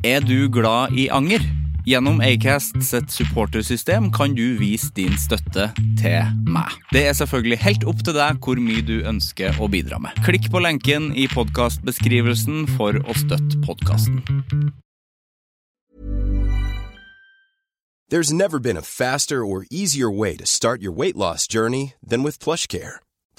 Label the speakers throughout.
Speaker 1: Er du glad i anger? Gjennom Acast sitt supportersystem kan du vise din støtte til meg. Det er selvfølgelig helt opp til deg hvor mye du ønsker å bidra med. Klikk på lenken i podkastbeskrivelsen for å støtte podkasten.
Speaker 2: There's never been a faster or easier way to start your weight loss journey than with PlushCare.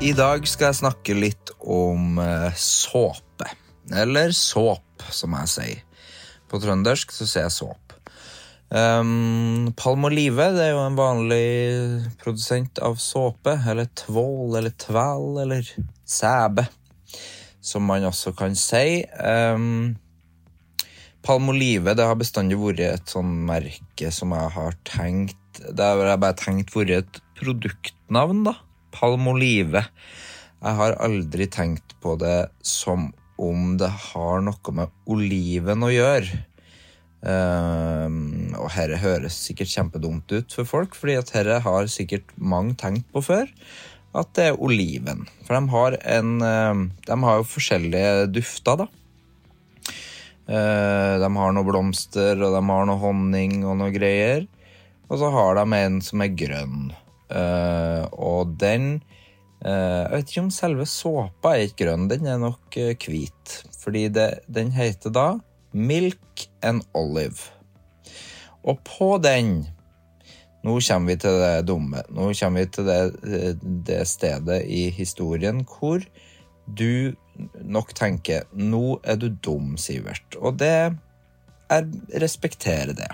Speaker 3: I dag skal jeg snakke litt om eh, såpe. Eller såp, som jeg sier. På trøndersk så sier jeg såp. Um, Palmolive det er jo en vanlig produsent av såpe, eller tvål, eller tvæl, eller sæbe, som man også kan si. Um, Palmolive det har bestandig vært et sånn merke som jeg har tenkt Det har jeg bare tenkt vært et produktnavn, da. Palmolive. Jeg har aldri tenkt på det som om det har noe med oliven å gjøre. Um, og herre høres sikkert kjempedumt ut for folk, fordi at herre har sikkert mange tenkt på før. At det er oliven. For de har en um, De har jo forskjellige dufter, da. Uh, de har noe blomster, og de har noe honning og noe greier. Og så har de en som er grønn. Uh, og den uh, Jeg vet ikke om selve såpa er ikke grønn, den er nok uh, hvit. Fordi det, den heter da Milk and Olive. Og på den Nå kommer vi til det dumme. Nå kommer vi til det, det stedet i historien hvor du nok tenker Nå er du dum, Sivert. Og det Jeg respekterer det.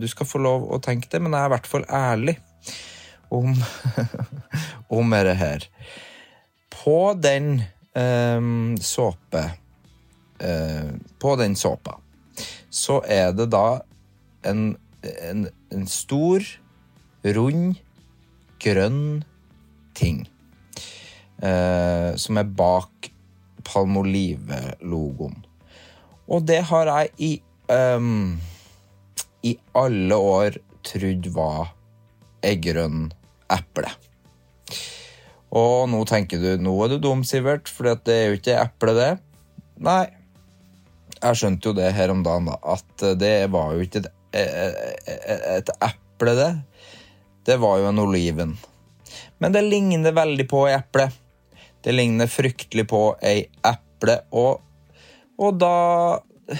Speaker 3: Du skal få lov å tenke det, men jeg er i hvert fall ærlig om, om det her. På den um, såpe uh, På den såpa så er det da en, en, en stor, rund, grønn ting uh, som er bak Palmolive-logoen. Og det har jeg i um, i alle år trodd var ei eple. Og nå tenker du nå er du dum, Sivert, for det er jo ikke eple, det. Nei, jeg skjønte jo det her om dagen, da, at det var jo ikke et, et eple, det. Det var jo en oliven. Men det ligner veldig på ei eple. Det ligner fryktelig på ei eple, og, og da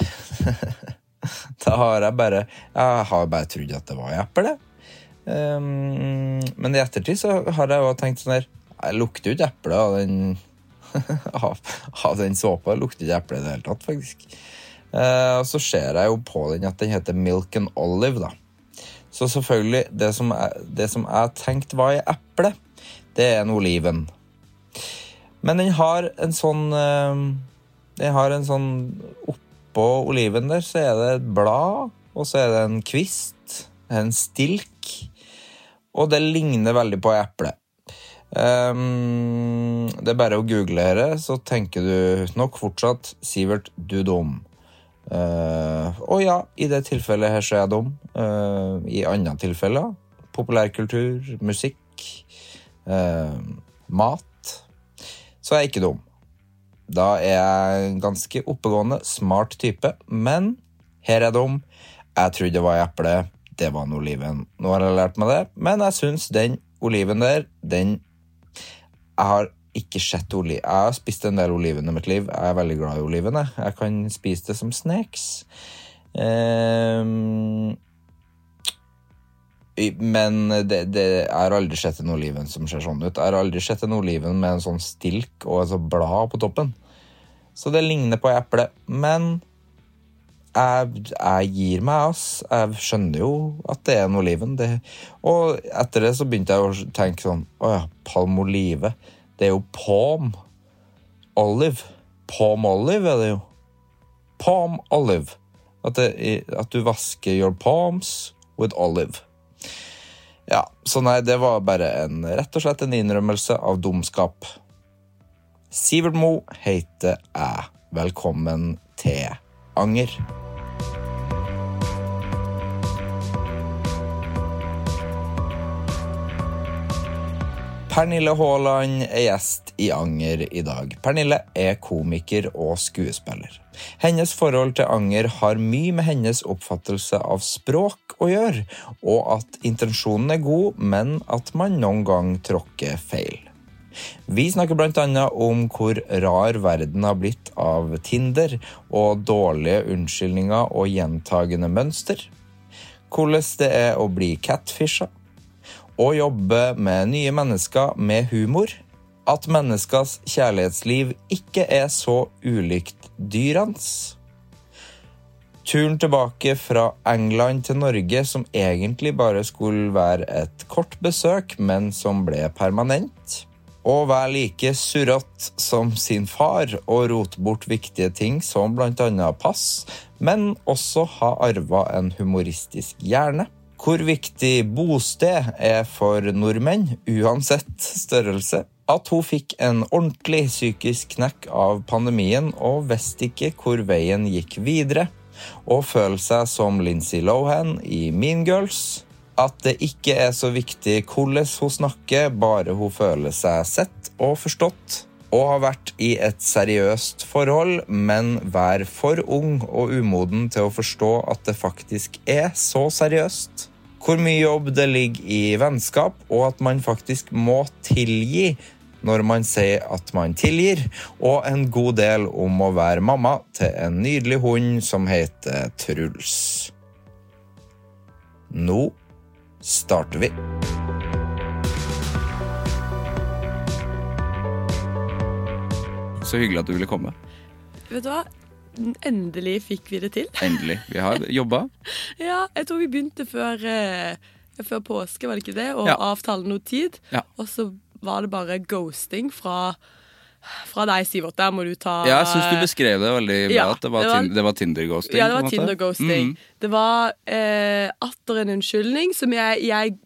Speaker 3: Da har jeg bare Jeg har bare trodd at det var ei eple. Um, men i ettertid så har jeg jo tenkt sånn her Jeg lukter jo ikke eple av den av, den såpa. Jeg lukter ikke eple i det hele tatt, faktisk. Uh, og så ser jeg jo på den at den heter Milk and Olive, da. Så selvfølgelig, det som jeg, det som jeg tenkte var i eple, det er en oliven. Men den har en sånn uh, Den har en sånn Oppå oliven der så er det et blad, og så er det en kvist, en stilk. Og det ligner veldig på eple. Um, det er bare å google dette, så tenker du nok fortsatt 'Sivert, du dum'. Uh, og ja, i det tilfellet her så er jeg dum. Uh, I andre tilfeller populærkultur, musikk, uh, mat så er jeg ikke dum. Da er jeg en ganske oppegående, smart type. Men her er jeg dum. Jeg trodde det var eple. Det var en oliven. Nå har jeg lært meg det, men jeg syns den oliven der, den Jeg har ikke sett oliven. Jeg har spist en del oliven i mitt liv. Jeg er veldig glad i oliven. Jeg, jeg kan spise det som snacks. Um, men det, det, jeg har aldri sett en oliven som ser sånn ut. Jeg har aldri sett en oliven med en sånn stilk og et sånt blad på toppen. Så det ligner på eple. Men jeg, jeg gir meg, ass. Jeg skjønner jo at det er en oliven. Det, og etter det så begynte jeg å tenke sånn Å ja, palmolive. Det er jo palm olive. Palm olive er det jo. Palm olive. At, det, at du vasker your palms with olive. Ja, så nei, det var bare en, rett og slett en innrømmelse av dumskap. Sivert Mo heter jeg. Velkommen til Anger. Pernille Haaland er gjest i Anger i dag. Pernille er komiker og skuespiller. Hennes forhold til anger har mye med hennes oppfattelse av språk å gjøre, og at intensjonen er god, men at man noen gang tråkker feil. Vi snakker bl.a. om hvor rar verden har blitt av Tinder og dårlige unnskyldninger og gjentagende mønster. Hvordan det er å bli catfisha. Å jobbe med nye mennesker med humor. At menneskers kjærlighetsliv ikke er så ulikt dyrenes. Turen tilbake fra England til Norge, som egentlig bare skulle være et kort besøk, men som ble permanent. Å være like surrete som sin far og rote bort viktige ting som bl.a. pass, men også ha arva en humoristisk hjerne. Hvor viktig bosted er for nordmenn, uansett størrelse. At hun fikk en ordentlig psykisk knekk av pandemien og visste ikke hvor veien gikk videre. Og føle seg som Lindsay Lohan i Mean Girls. At det ikke er så viktig hvordan hun snakker, bare hun føler seg sett og forstått. Og har vært i et seriøst forhold, men vær for ung og umoden til å forstå at det faktisk er så seriøst. Hvor mye jobb det ligger i vennskap, og at man faktisk må tilgi når man sier at man tilgir, og en god del om å være mamma til en nydelig hund som heter Truls. Nå starter vi.
Speaker 1: Så hyggelig at du ville komme.
Speaker 4: Vet du hva? Endelig fikk vi det til.
Speaker 1: Endelig. Vi har jobba.
Speaker 4: Ja, jeg tror vi begynte før, eh, før påske, var det ikke det? Og
Speaker 1: Ja.
Speaker 4: avtale noe tid.
Speaker 1: Ja.
Speaker 4: Og så var det bare ghosting fra, fra deg, Sivert. Der må du ta
Speaker 1: Ja, jeg syns du beskrev det veldig bra.
Speaker 4: Ja,
Speaker 1: det var,
Speaker 4: var
Speaker 1: Tinder-ghosting.
Speaker 4: Ja, det var. Tinder-ghosting.
Speaker 1: Mm.
Speaker 4: Det var eh, atter en unnskyldning som jeg, jeg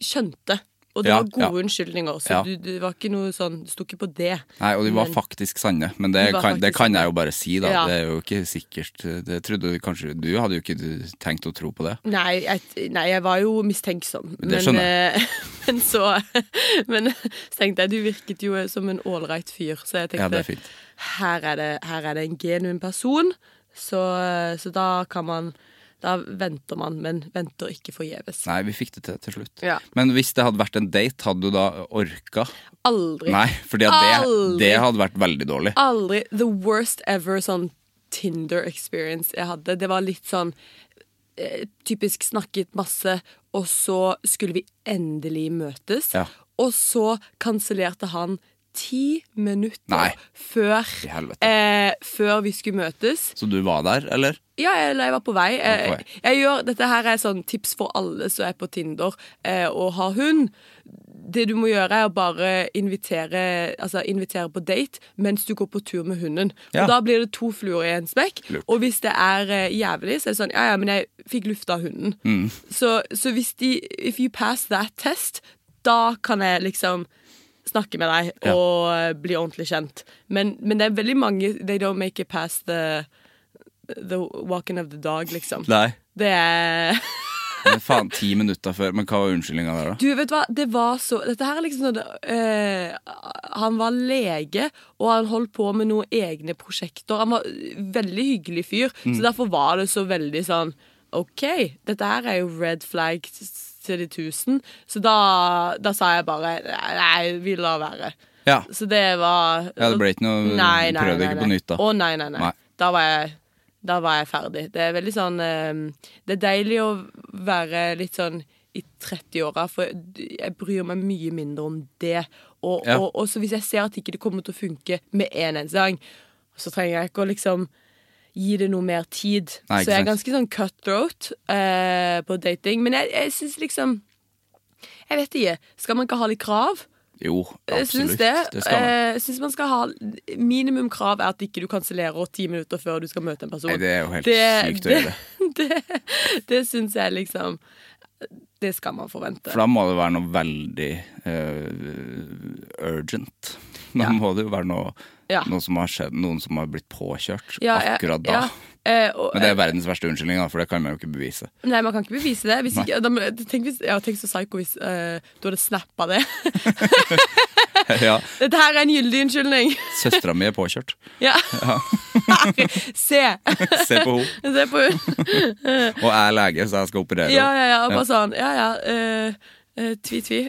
Speaker 4: skjønte. Og det
Speaker 1: Ja,
Speaker 4: var gode
Speaker 1: ja.
Speaker 4: unnskyldninger, så
Speaker 1: Ja.
Speaker 4: du, du, var ikke noe sånn, du sto ikke på det.
Speaker 1: Nei, og de var
Speaker 4: Men-
Speaker 1: faktisk sanne. Men det
Speaker 4: De var
Speaker 1: kan, det kan jeg jo bare si, da.
Speaker 4: Ja.
Speaker 1: Det er jo ikke sikkert Det trodde du kanskje Du hadde jo ikke tenkt å tro på det.
Speaker 4: Nei, jeg, nei, jeg var jo mistenksom.
Speaker 1: Det skjønner
Speaker 4: men, eh, men så Men så tenkte jeg, du virket jo som en ålreit fyr, så jeg
Speaker 1: Ja,
Speaker 4: tenkte
Speaker 1: det er fint.
Speaker 4: her, er det, her er det en genuin person, så, så da kan man Da venter man, men venter ikke forgjeves.
Speaker 1: Nei, vi fikk det til til slutt.
Speaker 4: Ja.
Speaker 1: Men hvis det hadde vært en date, hadde du da orka?
Speaker 4: Aldri.
Speaker 1: Nei, fordi at det, det hadde vært veldig dårlig.
Speaker 4: Aldri. The worst ever sånn Tinder experience jeg hadde. Det var litt sånn eh, typisk snakket masse, og så skulle vi endelig møtes.
Speaker 1: Ja.
Speaker 4: Og så kansellerte han ti minutter
Speaker 1: Nei.
Speaker 4: før, eh, før vi skulle møtes.
Speaker 1: Så du var der, eller?
Speaker 4: Ja, eller jeg var på vei.
Speaker 1: Jeg,
Speaker 4: Eh. Jeg gjør, dette her er sånn tips for alle som er på Tinder eh, og har hund. Det du må gjøre, er å bare invitere, altså invitere på date mens du går på tur med hunden.
Speaker 1: Ja.
Speaker 4: Og da blir det to fluer i en smekk.
Speaker 1: Lurt.
Speaker 4: Og hvis det er eh, jævlig, så er det sånn Ja, ja, men jeg fikk lufta hunden.
Speaker 1: Mm.
Speaker 4: Så, så hvis de If you pass that test, da kan jeg liksom snakke med deg og ja. bli ordentlig kjent. Men, men det er veldig mange They don't make it past the The walking of the dog, liksom.
Speaker 1: Nei.
Speaker 4: Det er
Speaker 1: Men faen, ti minutter før. Men hva var unnskyldninga der, da?
Speaker 4: Du, vet hva, det var så Dette her er liksom sånn eh, Han var lege, og han holdt på med noen egne prosjekter. Han var veldig hyggelig fyr,
Speaker 1: Mm.
Speaker 4: så derfor var det så veldig sånn OK, dette her er jo red flag til de tusen. Så da, da sa jeg bare nei, vi lar være.
Speaker 1: Ja.
Speaker 4: Så det var
Speaker 1: Ja, det ble ikke noe
Speaker 4: Nei, nei,
Speaker 1: Prøvde
Speaker 4: nei,
Speaker 1: ikke på nytt, da.
Speaker 4: Å, nei, nei, nei. Da, var jeg, da var jeg ferdig. Det er veldig sånn eh, Det er deilig å være litt sånn i 30-åra, for jeg bryr meg mye mindre om det. Og,
Speaker 1: Ja.
Speaker 4: og, og så hvis jeg ser at ikke det kommer til å funke med en eneste gang, så trenger jeg ikke å liksom gi det noe mer tid.
Speaker 1: Nei,
Speaker 4: så jeg er ganske sånn cutthroat eh, på dating. Men jeg, jeg syns liksom Jeg vet ikke. Skal man ikke ha litt krav?
Speaker 1: Jo,
Speaker 4: absolutt. syns det.
Speaker 1: Det man.
Speaker 4: Eh, syns man skal ha Minimum krav er at ikke du kansellerer ti minutter før du skal møte en person.
Speaker 1: Nei, det er jo helt
Speaker 4: Det-
Speaker 1: sykt å gjøre det.
Speaker 4: det, det syns jeg liksom Det skal man forvente.
Speaker 1: For da må det være noe veldig uh, urgent. Da
Speaker 4: Ja.
Speaker 1: må det jo være noe,
Speaker 4: Ja.
Speaker 1: Noen, som har skjedd, noen som har blitt påkjørt
Speaker 4: Ja,
Speaker 1: akkurat da.
Speaker 4: ja. Eh, og,
Speaker 1: Men det er verdens verste unnskyldning, da, for det kan man jo ikke bevise.
Speaker 4: Nei, man kan ikke bevise det. Hvis ikke, da, tenk, hvis, ja, tenk så psycho hvis uh, du hadde snappa det.
Speaker 1: ja,
Speaker 4: Dette her er en gyldig unnskyldning.
Speaker 1: Søstera mi er påkjørt.
Speaker 4: Ja. Se!
Speaker 1: Se på henne.
Speaker 4: Se på henne.
Speaker 1: Og jeg er lege, så jeg skal operere
Speaker 4: Ja, ja, ja. og Bare sånn Ja, ja. Uh, uh, tvi-tvi.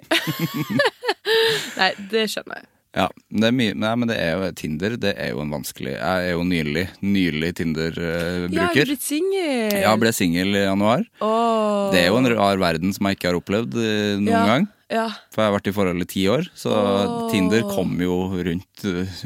Speaker 4: Nei, det skjønner jeg.
Speaker 1: Ja, det er mye, nei, men det er jo Tinder det er jo en vanskelig Jeg er jo nylig, nylig
Speaker 4: er
Speaker 1: Tinder-bruker.
Speaker 4: du blitt singel?
Speaker 1: Ja, ble singel i januar.
Speaker 4: Oh.
Speaker 1: Det er jo en rar verden som jeg ikke har opplevd eh, noen
Speaker 4: ja.
Speaker 1: gang.
Speaker 4: Ja.
Speaker 1: For jeg har vært i forhold i ti år, så
Speaker 4: oh.
Speaker 1: Tinder kom jo rundt uh,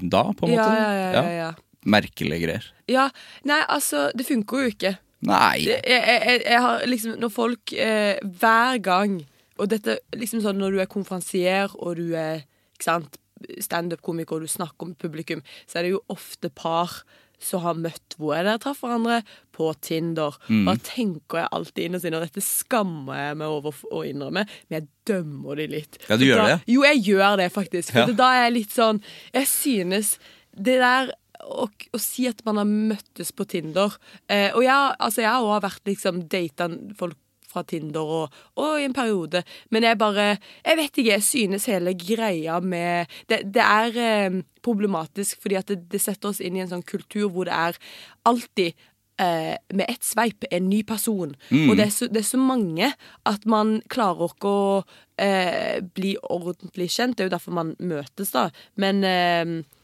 Speaker 1: da, på en
Speaker 4: Ja,
Speaker 1: måte.
Speaker 4: ja, ja, ja, ja.
Speaker 1: Merkelige greier.
Speaker 4: ja. Nei, altså, det funker jo ikke.
Speaker 1: Nei!
Speaker 4: Det, jeg, jeg, jeg- har liksom Når folk eh, hver gang Og dette liksom sånn når du er konferansier, og du er standup-komiker, du snakker om publikum, så er det jo ofte par som har møtt hvor er det dere traff hverandre? På Tinder.
Speaker 1: Mm.
Speaker 4: Og da tenker jeg alltid innerst inne, og dette skammer jeg meg over å innrømme, men jeg dømmer de litt.
Speaker 1: Ja, du
Speaker 4: For
Speaker 1: gjør
Speaker 4: da,
Speaker 1: det?
Speaker 4: Jo, jeg gjør det faktisk. For
Speaker 1: Ja.
Speaker 4: da er jeg litt sånn Jeg synes det der å, å si at man har møttes på Tinder eh, Og jeg, altså, jeg har også vært liksom data folk fra Tinder og, og i en periode, men jeg bare Jeg vet ikke, jeg synes hele greia med Det, det er eh, problematisk fordi at det, det setter oss inn i en sånn kultur hvor det er alltid eh, med ett sveip en ny person. Og det er, så, det er så mange at man klarer ikke å eh, bli ordentlig kjent. Det er jo derfor man møtes, da. Men, eh,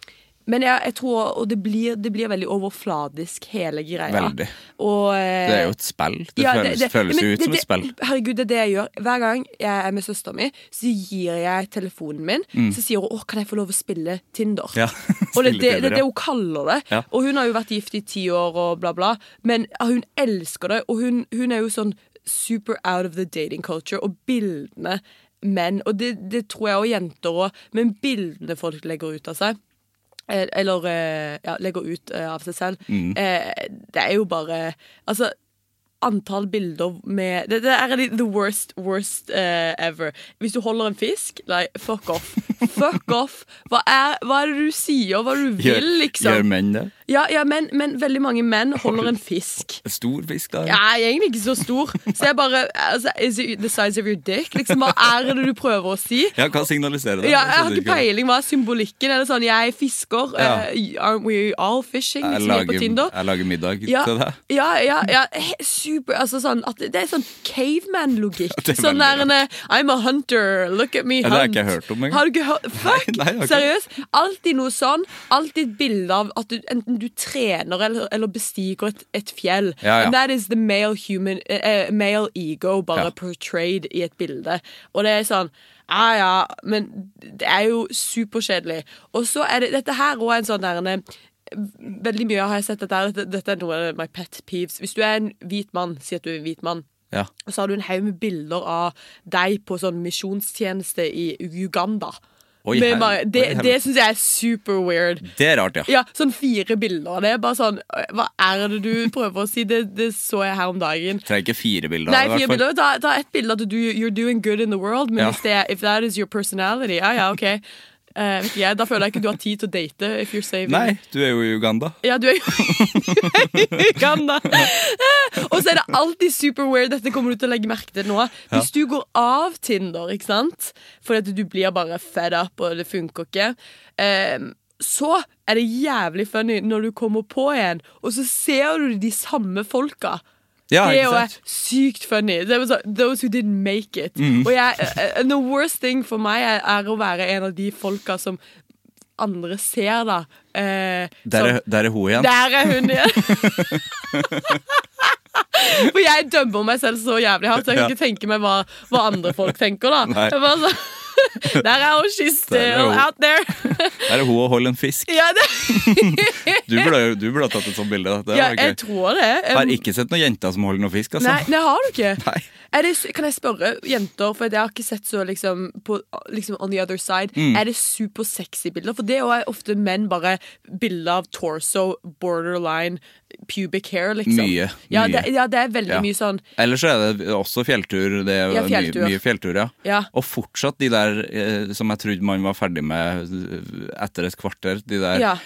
Speaker 4: men jeg, jeg tror Og det blir, det blir veldig overfladisk, hele greia.
Speaker 1: Veldig.
Speaker 4: Og, eh,
Speaker 1: Det er jo et spill. Det
Speaker 4: ja,
Speaker 1: føles, føles
Speaker 4: men
Speaker 1: jo ut
Speaker 4: det-
Speaker 1: som et
Speaker 4: det-
Speaker 1: spill.
Speaker 4: Herregud, det er det jeg gjør. Hver gang jeg er med søstera mi, så gir jeg telefonen min. Så sier hun 'Å, kan jeg få lov å spille Tinder?'
Speaker 1: Mm. Ja,
Speaker 4: og det er det, det, det hun kaller det.
Speaker 1: Ja.
Speaker 4: Og hun har jo vært gift i ti år og bla, bla. Men hun elsker det, og hun, hun er jo sånn super out of the dating culture. Og bildene menn Og det, det tror jeg også jenter òg, men bildene folk legger ut av seg eller eh, ja, legger ut eh, av seg selv.
Speaker 1: Mm.
Speaker 4: Eh, det er jo bare Altså, antall bilder med Det, det er the worst, worst uh, ever. Hvis du holder en fisk, like, fuck off. Fuck off! Hva er, hva er det du sier? Hva er det du vil, liksom?
Speaker 1: gjør menn det?
Speaker 4: Ja, ja men, men veldig mange menn holder en fisk.
Speaker 1: Stor fisk, da?
Speaker 4: Jeg er egentlig ikke så stor. Så jeg bare altså, Is it the size of your dick? Liksom, Hva er det du prøver å si?
Speaker 1: Ja, hva signaliserer det?
Speaker 4: Ja, jeg har ikke peiling. Hva er symbolikken? Er det sånn 'jeg fisker'?
Speaker 1: Ja.
Speaker 4: Uh, aren't we all fishing?
Speaker 1: Jeg
Speaker 4: Liksom, på
Speaker 1: lager,
Speaker 4: Tinder?
Speaker 1: jeg lager middag
Speaker 4: Ja,
Speaker 1: til deg.
Speaker 4: ja, ja, ja. Super. Altså sånn det er sånn caveman-logikk.
Speaker 1: er
Speaker 4: Sånn der en, I'm a hunter, look at me
Speaker 1: Ja,
Speaker 4: hunt.
Speaker 1: det har jeg ikke hørt om engang.
Speaker 4: Har du ikke hørt? Fuck!
Speaker 1: Nei, nei.
Speaker 4: Seriøst. Alltid noe sånn. Alltid et bilde av at du, enten du trener eller, eller bestiger et, et fjell.
Speaker 1: Ja, ja.
Speaker 4: And that is the male human eh, eh, Male ego bare
Speaker 1: Ja.
Speaker 4: portrayed i et bilde. Og det er sånn ja, ja, men det er jo superkjedelig. Og så er det dette her òg en sånn der en, Veldig mye har jeg sett dette, her, dette, dette er noe av my pet peeves. Hvis du er en hvit mann, si at du er en hvit mann,
Speaker 1: Ja.
Speaker 4: og så har du en haug med bilder av deg på sånn misjonstjeneste i Uganda.
Speaker 1: Oi,
Speaker 4: Med bare, det det syns jeg er super weird.
Speaker 1: Det er rart, ja.
Speaker 4: Ja, sånn fire bilder. av Det er bare sånn Hva er det du prøver å si? Det, det så jeg her om dagen.
Speaker 1: Trenger ikke fire bilder.
Speaker 4: Nei,
Speaker 1: det,
Speaker 4: fire bilder. Ta, ta ett bilde at du you're doing good in the world, men
Speaker 1: Ja.
Speaker 4: det er, if that is your personality, ja ja, OK. Eh, vet jeg, Da føler jeg ikke du har tid til å date. If you're saving
Speaker 1: Nei, du er jo i Uganda.
Speaker 4: Ja, du er jo i Uganda. Og så er det alltid super weird. Dette kommer du til å legge merke til nå. Hvis du går av Tinder, ikke sant, fordi du blir bare fed up, og det funker ikke, eh, så er det jævlig funny når du kommer på en, og så ser du de samme folka.
Speaker 1: Ja,
Speaker 4: det er jo sykt funny. Det var Those who didn't make it.
Speaker 1: Mm.
Speaker 4: Og jeg, eh, the worst thing for meg er, er å være en av de folka som andre ser, da. Eh,
Speaker 1: Der
Speaker 4: som-
Speaker 1: er, der er hun igjen.
Speaker 4: der er hun igjen! For jeg dømmer meg selv så jævlig hardt, så jeg kan
Speaker 1: Ja.
Speaker 4: ikke tenke meg hva, hva andre folk tenker. da
Speaker 1: Nei.
Speaker 4: Jeg bare så, Der er hun, she's still
Speaker 1: hun.
Speaker 4: out there.
Speaker 1: Der er hun og holder en fisk.
Speaker 4: ja, det,
Speaker 1: Du burde, du burde ha tatt et sånt bilde. Det
Speaker 4: ja, jeg tror det.
Speaker 1: Jeg har ikke sett noen jenter som holder noe fisk, altså.
Speaker 4: Nei, nei, har du ikke? Er det, kan jeg spørre jenter, for jeg har ikke sett så liksom, på, liksom on the other side
Speaker 1: Mm.
Speaker 4: Er det supersexy bilder? For det er ofte menn bare bilder av torso, borderline, pubic hair, liksom.
Speaker 1: Mye,
Speaker 4: Ja,
Speaker 1: mye.
Speaker 4: det, ja, det er veldig
Speaker 1: Ja.
Speaker 4: mye sånn
Speaker 1: Ellers så er det også fjelltur. Det er
Speaker 4: Ja, fjelltur.
Speaker 1: Mye, mye fjelltur, ja.
Speaker 4: Ja.
Speaker 1: Og fortsatt de der eh, som jeg trodde man var ferdig med eh, etter et kvarter. De der
Speaker 4: Ja.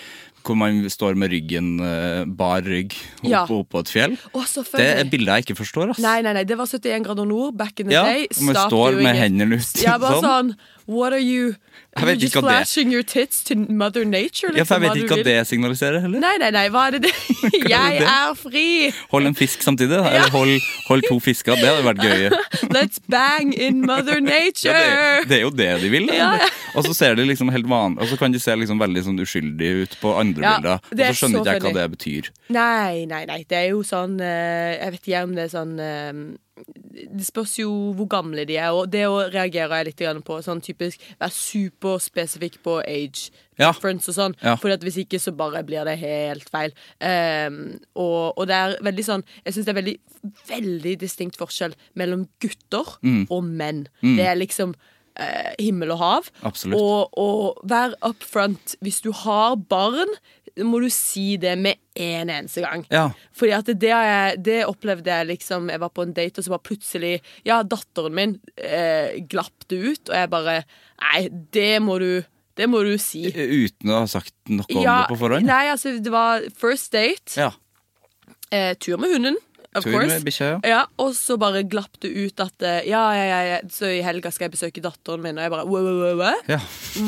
Speaker 1: hvor man står med ryggen, eh, bar rygg,
Speaker 4: Ja.
Speaker 1: oppå et fjell.
Speaker 4: Å,
Speaker 1: Det er bilder jeg ikke forstår, ass.
Speaker 4: Nei, nei, nei, det var 71 grader nord back in the
Speaker 1: Ja,
Speaker 4: day.
Speaker 1: Ja, man står med hendene ute.
Speaker 4: Ja, bare
Speaker 1: sånn.
Speaker 4: sånn What are you Are you just flashing your tits to mother nature? Liksom,
Speaker 1: Ja, for jeg vet ikke hva det signaliserer heller.
Speaker 4: Nei, nei, nei, hva er det det? Jeg er fri!
Speaker 1: Hold en fisk samtidig, da. Eller hold, hold to fisker. Det hadde vært gøy.
Speaker 4: Let's bang in mother nature!
Speaker 1: Ja, det, det er jo det de vil.
Speaker 4: Ja.
Speaker 1: Og så ser de liksom helt vanlig Og så kan de se liksom veldig sånn uskyldig ut på andre
Speaker 4: Ja,
Speaker 1: bilder.
Speaker 4: er
Speaker 1: Og så skjønner
Speaker 4: så
Speaker 1: ikke jeg hva det betyr.
Speaker 4: Nei, nei, nei. Det er jo sånn eh, Jeg vet ikke om det er sånn eh, Det spørs jo hvor gamle de er, og det reagerer jeg litt på. Sånn typisk være superspesifikk på age
Speaker 1: Ja.
Speaker 4: og sånn.
Speaker 1: Ja.
Speaker 4: For hvis ikke så bare blir det helt feil. Um, og, og det er veldig sånn Jeg syns det er veldig, veldig distinkt forskjell mellom gutter
Speaker 1: Mm.
Speaker 4: og menn. Det er liksom eh, himmel og hav.
Speaker 1: Absolutt.
Speaker 4: Og, og vær up front. Hvis du har barn, må du si det med en eneste gang.
Speaker 1: Ja.
Speaker 4: Fordi at det, jeg, det opplevde jeg liksom Jeg var på en date, og så bare plutselig Ja, datteren min eh, glapp det ut, og jeg bare Nei, det må du Det må du si.
Speaker 1: Uten å ha sagt noe om
Speaker 4: Ja,
Speaker 1: det på forhånd.
Speaker 4: Nei, altså, det var first date.
Speaker 1: Ja.
Speaker 4: Eh, tur med hunden,
Speaker 1: Tur med bikkja, ja.
Speaker 4: Og så bare glapp det ut at eh, ja, ja, ja, ja, så i helga skal jeg besøke datteren min, og jeg bare wow, wow, wow, wow.
Speaker 1: ja.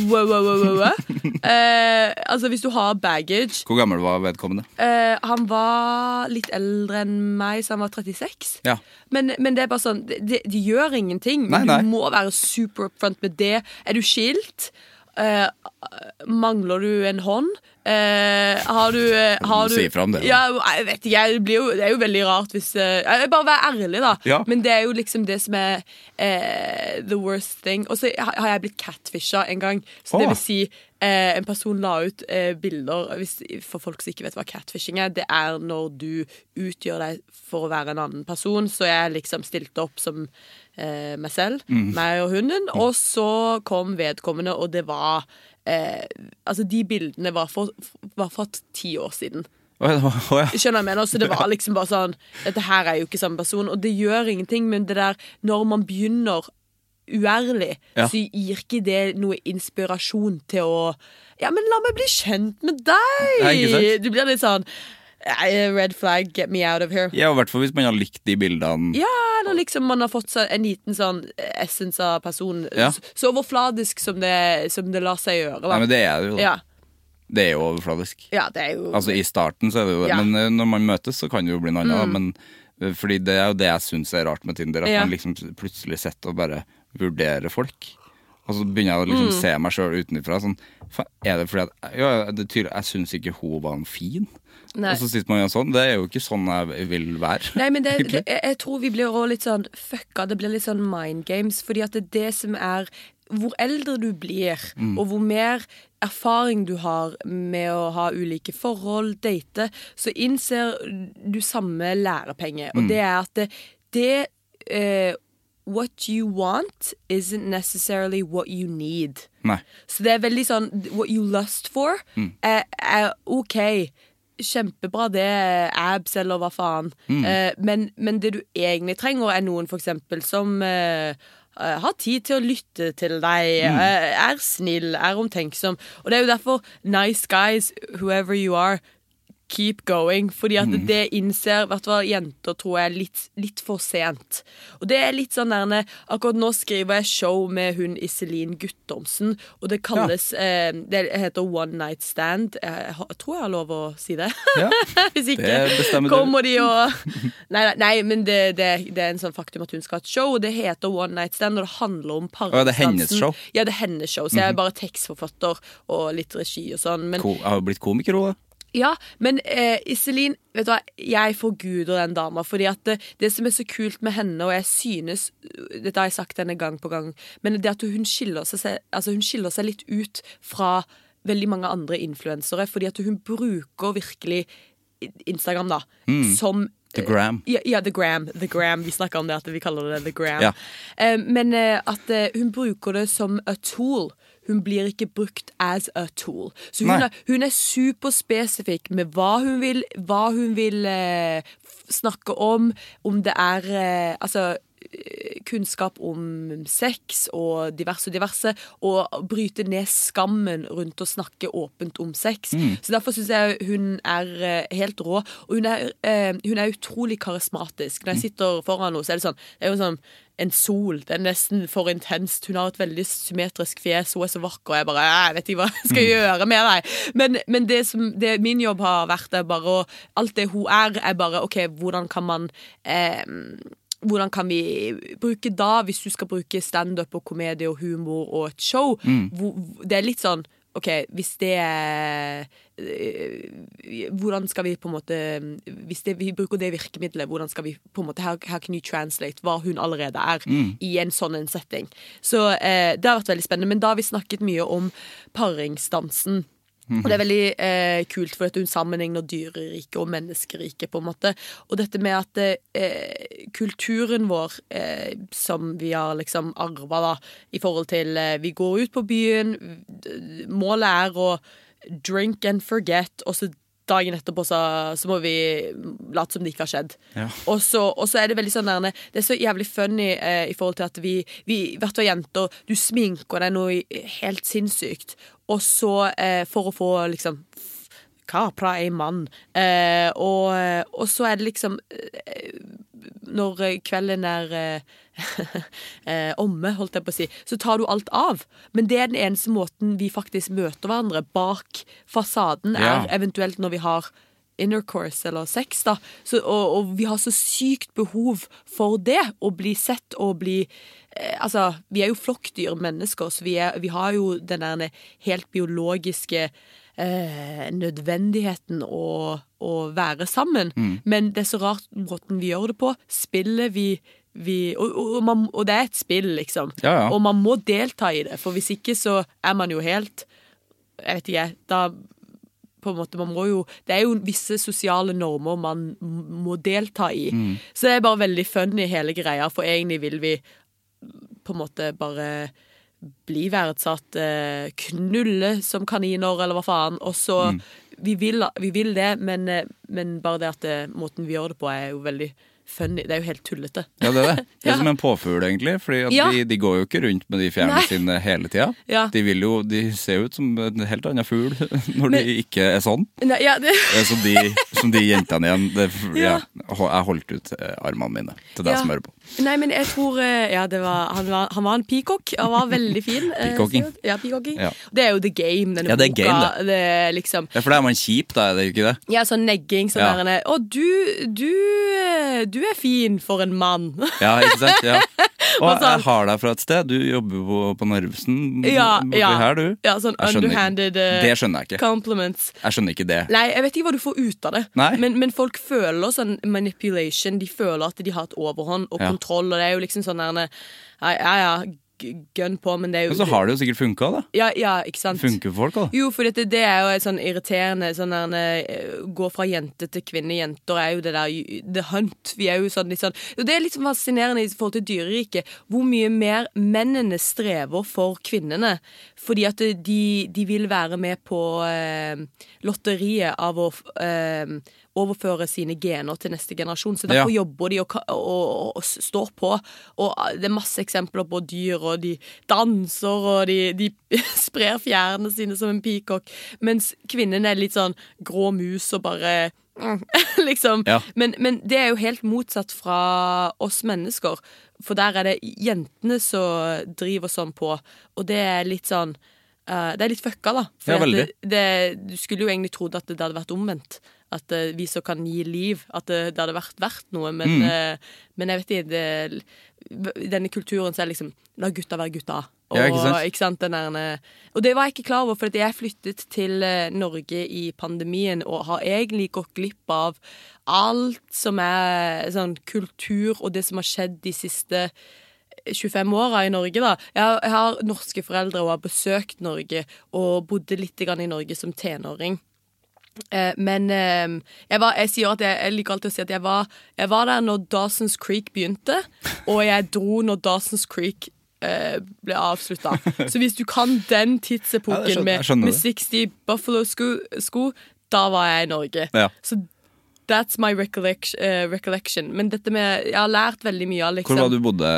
Speaker 4: Wow, wow, wow, wow, wow. eh, altså, hvis du har baggage
Speaker 1: Hvor gammel var vedkommende?
Speaker 4: eh, Han var litt eldre enn meg, så han var 36.
Speaker 1: Ja.
Speaker 4: Men, men det er bare sånn, det, de gjør ingenting.
Speaker 1: Nei, nei.
Speaker 4: du må være super upfront med det. Er du skilt? Eh, mangler du en hånd? Eh, har du, eh, har du
Speaker 1: si ifra om det.
Speaker 4: Ja, jeg vet ikke, jeg blir jo, det er jo veldig rart hvis eh, Bare vær ærlig, da.
Speaker 1: Ja.
Speaker 4: Men det er jo liksom det som er eh, the worst thing. Og så har jeg blitt catfisha en gang. Så det vil si en person la ut bilder hvis, For folk som ikke vet hva catfishing er, det er når du utgjør deg for å være en annen person. Så jeg liksom stilte opp som eh, meg selv,
Speaker 1: Mm.
Speaker 4: meg og hunden. Og så kom vedkommende, og det var eh, Altså, de bildene var, for, var for ti år siden. Skjønner jeg mener? Så det var liksom bare sånn Dette her er jo ikke samme person, og det gjør ingenting, men det der Når man begynner uærlig,
Speaker 1: Ja.
Speaker 4: så gir ikke det noe inspirasjon til å Ja, men la meg bli kjent med deg! Du blir litt sånn "Eh, Red flag, get me out of here.
Speaker 1: ja, i hvert fall hvis man har likt de bildene.
Speaker 4: Ja, eller liksom man har fått en liten sånn essens av personen.
Speaker 1: Ja.
Speaker 4: Så, overfladisk som det, som det lar seg gjøre.
Speaker 1: Nei, men det er det jo.
Speaker 4: ja.
Speaker 1: Det er jo overfladisk.
Speaker 4: ja, det er jo
Speaker 1: Altså I starten så er det jo det,
Speaker 4: Ja.
Speaker 1: Men eh, når man møtes, så kan det jo bli noe annet. Mm. Men, eh, fordi det er jo det jeg syns er rart med Tinder, at man liksom plutselig sitter og bare vurderer folk. Og så begynner jeg å liksom
Speaker 4: Mm.
Speaker 1: se meg sjøl utenfra. Sånn, er det fordi at ja, det tydelig, Jeg syns ikke hun var en fin.
Speaker 4: Nei.
Speaker 1: Og så sitter man jo sånn. Det er jo ikke sånn jeg vil være.
Speaker 4: Nei, men det, det, jeg tror vi blir også litt sånn fucka. Det blir litt sånn mind games. Fordi at det er det som er Hvor eldre du blir, og hvor mer erfaring du har med å ha ulike forhold, date, så innser du samme lærepenge. Og det er at det, det eh, What you want isn't necessarily what you need.
Speaker 1: Nei.
Speaker 4: Så det er veldig sånn What you lust for er, er OK. Kjempebra, det er abs eller hva faen. Eh, men, men det du egentlig trenger, er noen for eksempel som eh, eh, har tid til å lytte til deg, mm. er snill, er omtenksom. Og det er jo derfor nice guys, whoever you are, keep going. Fordi at det innser hvert fall jenter, tror jeg, litt, litt for sent. Og det er litt sånn der Akkurat nå skriver jeg show med hun Iselin Guttormsen, og det kalles eh, Det heter One Night Stand. Jeg, jeg tror jeg har lov å si det.
Speaker 1: Ja.
Speaker 4: Hvis ikke kommer de og Nei, nei, nei men det, det, det er en sånn faktum at hun skal ha et show, og det heter One Night Stand, og det handler om
Speaker 1: Å, ja, det er hennes show? Mhm.
Speaker 4: Ja, det er hennes show, så jeg er bare tekstforfatter og litt regi og sånn. Men
Speaker 1: Ko jeg har blitt komiker òg, da.
Speaker 4: Ja, men eh, Iselin, vet du hva, jeg forguder den dama. Fordi at det, det som er så kult med henne, og jeg synes Dette har jeg sagt henne gang på gang, men det at hun skiller seg, altså hun skiller seg litt ut fra veldig mange andre influensere. Fordi at hun bruker virkelig Instagram, da, som
Speaker 1: Mm. The Gram.
Speaker 4: ja, ja, The Gram. The Gram. Vi snakker om det at vi kaller det The Gram.
Speaker 1: Ja.
Speaker 4: Eh, men eh, at eh, hun bruker det som a tool. Hun blir ikke brukt as a tool. Så hun er, hun er superspesifikk med hva hun vil, hva hun vil eh, snakke om. Om det er eh, altså kunnskap om sex og diverse og diverse, og bryte ned skammen rundt å snakke åpent om sex. Så derfor syns jeg hun er eh, helt rå. Og hun er, eh, hun er utrolig karismatisk. Når jeg sitter foran henne, så er det sånn Det er jo sånn en sol. Det er nesten for intenst. Hun har et veldig symmetrisk fjes. Hun er så vakker. Og jeg bare Jeg vet ikke hva jeg skal gjøre med deg. Men, men det som det min jobb har vært, er bare å Alt det hun er, er bare OK, hvordan kan man eh, hvordan kan vi bruke da, hvis du skal bruke standup og komedie og humor og et show? Hvor, det er litt sånn OK, hvis det er øh, Hvordan skal vi på en måte Hvis det, vi bruker det virkemidlet, hvordan skal vi på en måte How, how can you translate hva hun allerede er i en sånn en setting? Så eh, det har vært veldig spennende. Men da har vi snakket mye om paringsdansen. Og det er veldig eh, kult, for at hun sammenligner dyreriket og menneskeriket. på en måte. Og dette med at eh, kulturen vår, eh, som vi har liksom arva i forhold til eh, Vi går ut på byen, målet er å drink and forget, og så dagen etterpå så, så må vi late som det ikke har skjedd.
Speaker 1: Ja.
Speaker 4: Og, så, og så er det veldig sånn der, Det er så jævlig funny eh, i forhold til at vi, vi hvert fall jenter, du sminker deg noe helt sinnssykt, og så eh, for å få liksom Kapra er mann. Eh, og, og så er det liksom eh, Når kvelden er eh, eh, omme, holdt jeg på å si, så tar du alt av. Men det er den eneste måten vi faktisk møter hverandre. Bak fasaden
Speaker 1: Ja.
Speaker 4: er eventuelt når vi har intercourse eller sex, da. Så, og, og vi har så sykt behov for det, å bli sett og bli eh, Altså, vi er jo flokkdyr mennesker, så vi, er, vi har jo den der helt biologiske eh, nødvendigheten å, å være sammen. Men det er så rart måten vi gjør det på. Spillet vi, vi og, og, man, og det er et spill, liksom.
Speaker 1: Ja, ja.
Speaker 4: Og man må delta i det, for hvis ikke så er man jo helt Jeg vet ikke, da på en måte, man må jo, Det er jo visse sosiale normer man må delta i.
Speaker 1: Mm.
Speaker 4: Så det er bare veldig funny hele greia, for egentlig vil vi på en måte bare bli verdsatt, eh, knulle som kaniner, eller hva faen. Og så
Speaker 1: Mm.
Speaker 4: vi, vil, vi vil det, men, eh, men bare det at det, måten vi gjør det på, er jo veldig funny. Det er jo helt tullete.
Speaker 1: Ja, det er det. Det
Speaker 4: Ja.
Speaker 1: er som en påfugl, egentlig. At
Speaker 4: Ja.
Speaker 1: de, de går jo ikke rundt med de fjærene sine hele tida.
Speaker 4: Ja.
Speaker 1: De, jo, de ser jo ut som en helt annen fugl når
Speaker 4: Men-
Speaker 1: de ikke er sånn.
Speaker 4: Nei, ja, det,
Speaker 1: Som de, som de jentene igjen. Det, ja.
Speaker 4: Ja.
Speaker 1: Jeg holdt ut eh, armene mine til deg
Speaker 4: Ja.
Speaker 1: som hører på.
Speaker 4: Nei, men jeg tror eh, Ja, det var, han, var, han var en peacock. Han var veldig fin. eh,
Speaker 1: Peacocking.
Speaker 4: Ja, peacocking.
Speaker 1: Ja.
Speaker 4: Det er jo the game, denne
Speaker 1: Ja, det er
Speaker 4: boka.
Speaker 1: game,
Speaker 4: det. Det, liksom
Speaker 1: Ja, For da er man kjip, da er det ikke det?
Speaker 4: Ja, sånn negging. Sånn
Speaker 1: Ja.
Speaker 4: der, Å, du, du, du er fin for en mann.
Speaker 1: Ja, ikke sant? Ja. Og
Speaker 4: sånn-
Speaker 1: jeg har deg fra et sted. Du jobber på, på Narvesen
Speaker 4: Ja, ja.
Speaker 1: her, du.
Speaker 4: Ja, sånn
Speaker 1: Jeg skjønner ikke.
Speaker 4: underhanded eh,
Speaker 1: Det skjønner jeg ikke.
Speaker 4: compliments.
Speaker 1: Jeg skjønner ikke det.
Speaker 4: Nei, jeg vet ikke hva du får ut av det. Men, men folk føler sånn manipulation. De føler at de har et overhånd og
Speaker 1: Ja.
Speaker 4: kontroll, og det er jo liksom sånn der Ja, ja, ja, g- gun på, men det er jo
Speaker 1: Men så har det jo sikkert funka, da.
Speaker 4: Ja, ja, ikke sant?
Speaker 1: Funker for folk, da.
Speaker 4: Jo, for dette, det er jo et sånn irriterende sånn der, eh, Gå fra jente til kvinne. Jenter er jo det der The hunt. Vi er jo sånn litt sånn det er litt fascinerende i forhold til dyreriket. Hvor mye mer mennene strever for kvinnene. Fordi at de, de vil være med på eh, lotteriet av å, eh, overføre sine gener til neste generasjon. Så derfor
Speaker 1: Ja.
Speaker 4: jobber de og, og, og, står på. Og ah, det er masse eksempler på dyr, og de danser, og de, de sprer fjærene sine som en peacock. Mens kvinnen er litt sånn grå mus og bare liksom.
Speaker 1: Ja.
Speaker 4: Men, men det er jo helt motsatt fra oss mennesker. For der er det jentene som driver sånn på, og det er litt sånn uh, Det er litt fucka, da.
Speaker 1: Ja,
Speaker 4: det, det, du skulle jo egentlig trodd at det hadde vært omvendt. At uh, vi som kan gi liv, at det, det hadde vært verdt noe. Men,
Speaker 1: Mm.
Speaker 4: uh, men jeg vet ikke det, denne kulturen så er liksom La gutta være gutta. Og,
Speaker 1: Ja, ikke sant?
Speaker 4: ikke sant, den der, og det var jeg ikke klar over, for jeg flyttet til eh, Norge i pandemien og har egentlig gått glipp av alt som er sånn kultur, og det som har skjedd de siste 25 åra i Norge, da. Jeg har, jeg har norske foreldre og har besøkt Norge og bodde litt grann i Norge som tenåring. Eh, men eh, jeg, var, jeg sier at jeg, jeg liker alltid å si at jeg var, jeg var der når Dawson's Creek begynte, og jeg dro når Dawson's Creek eh, ble avslutta. Så hvis du kan den tidsepoken
Speaker 1: ja, skjønner-
Speaker 4: med, med 60 Buffalo-sko, sko, da var jeg i Norge.
Speaker 1: Ja.
Speaker 4: Så that's my recollection, uh, recollection. Men dette med Jeg har lært veldig mye av liksom
Speaker 1: Hvor var du bodde?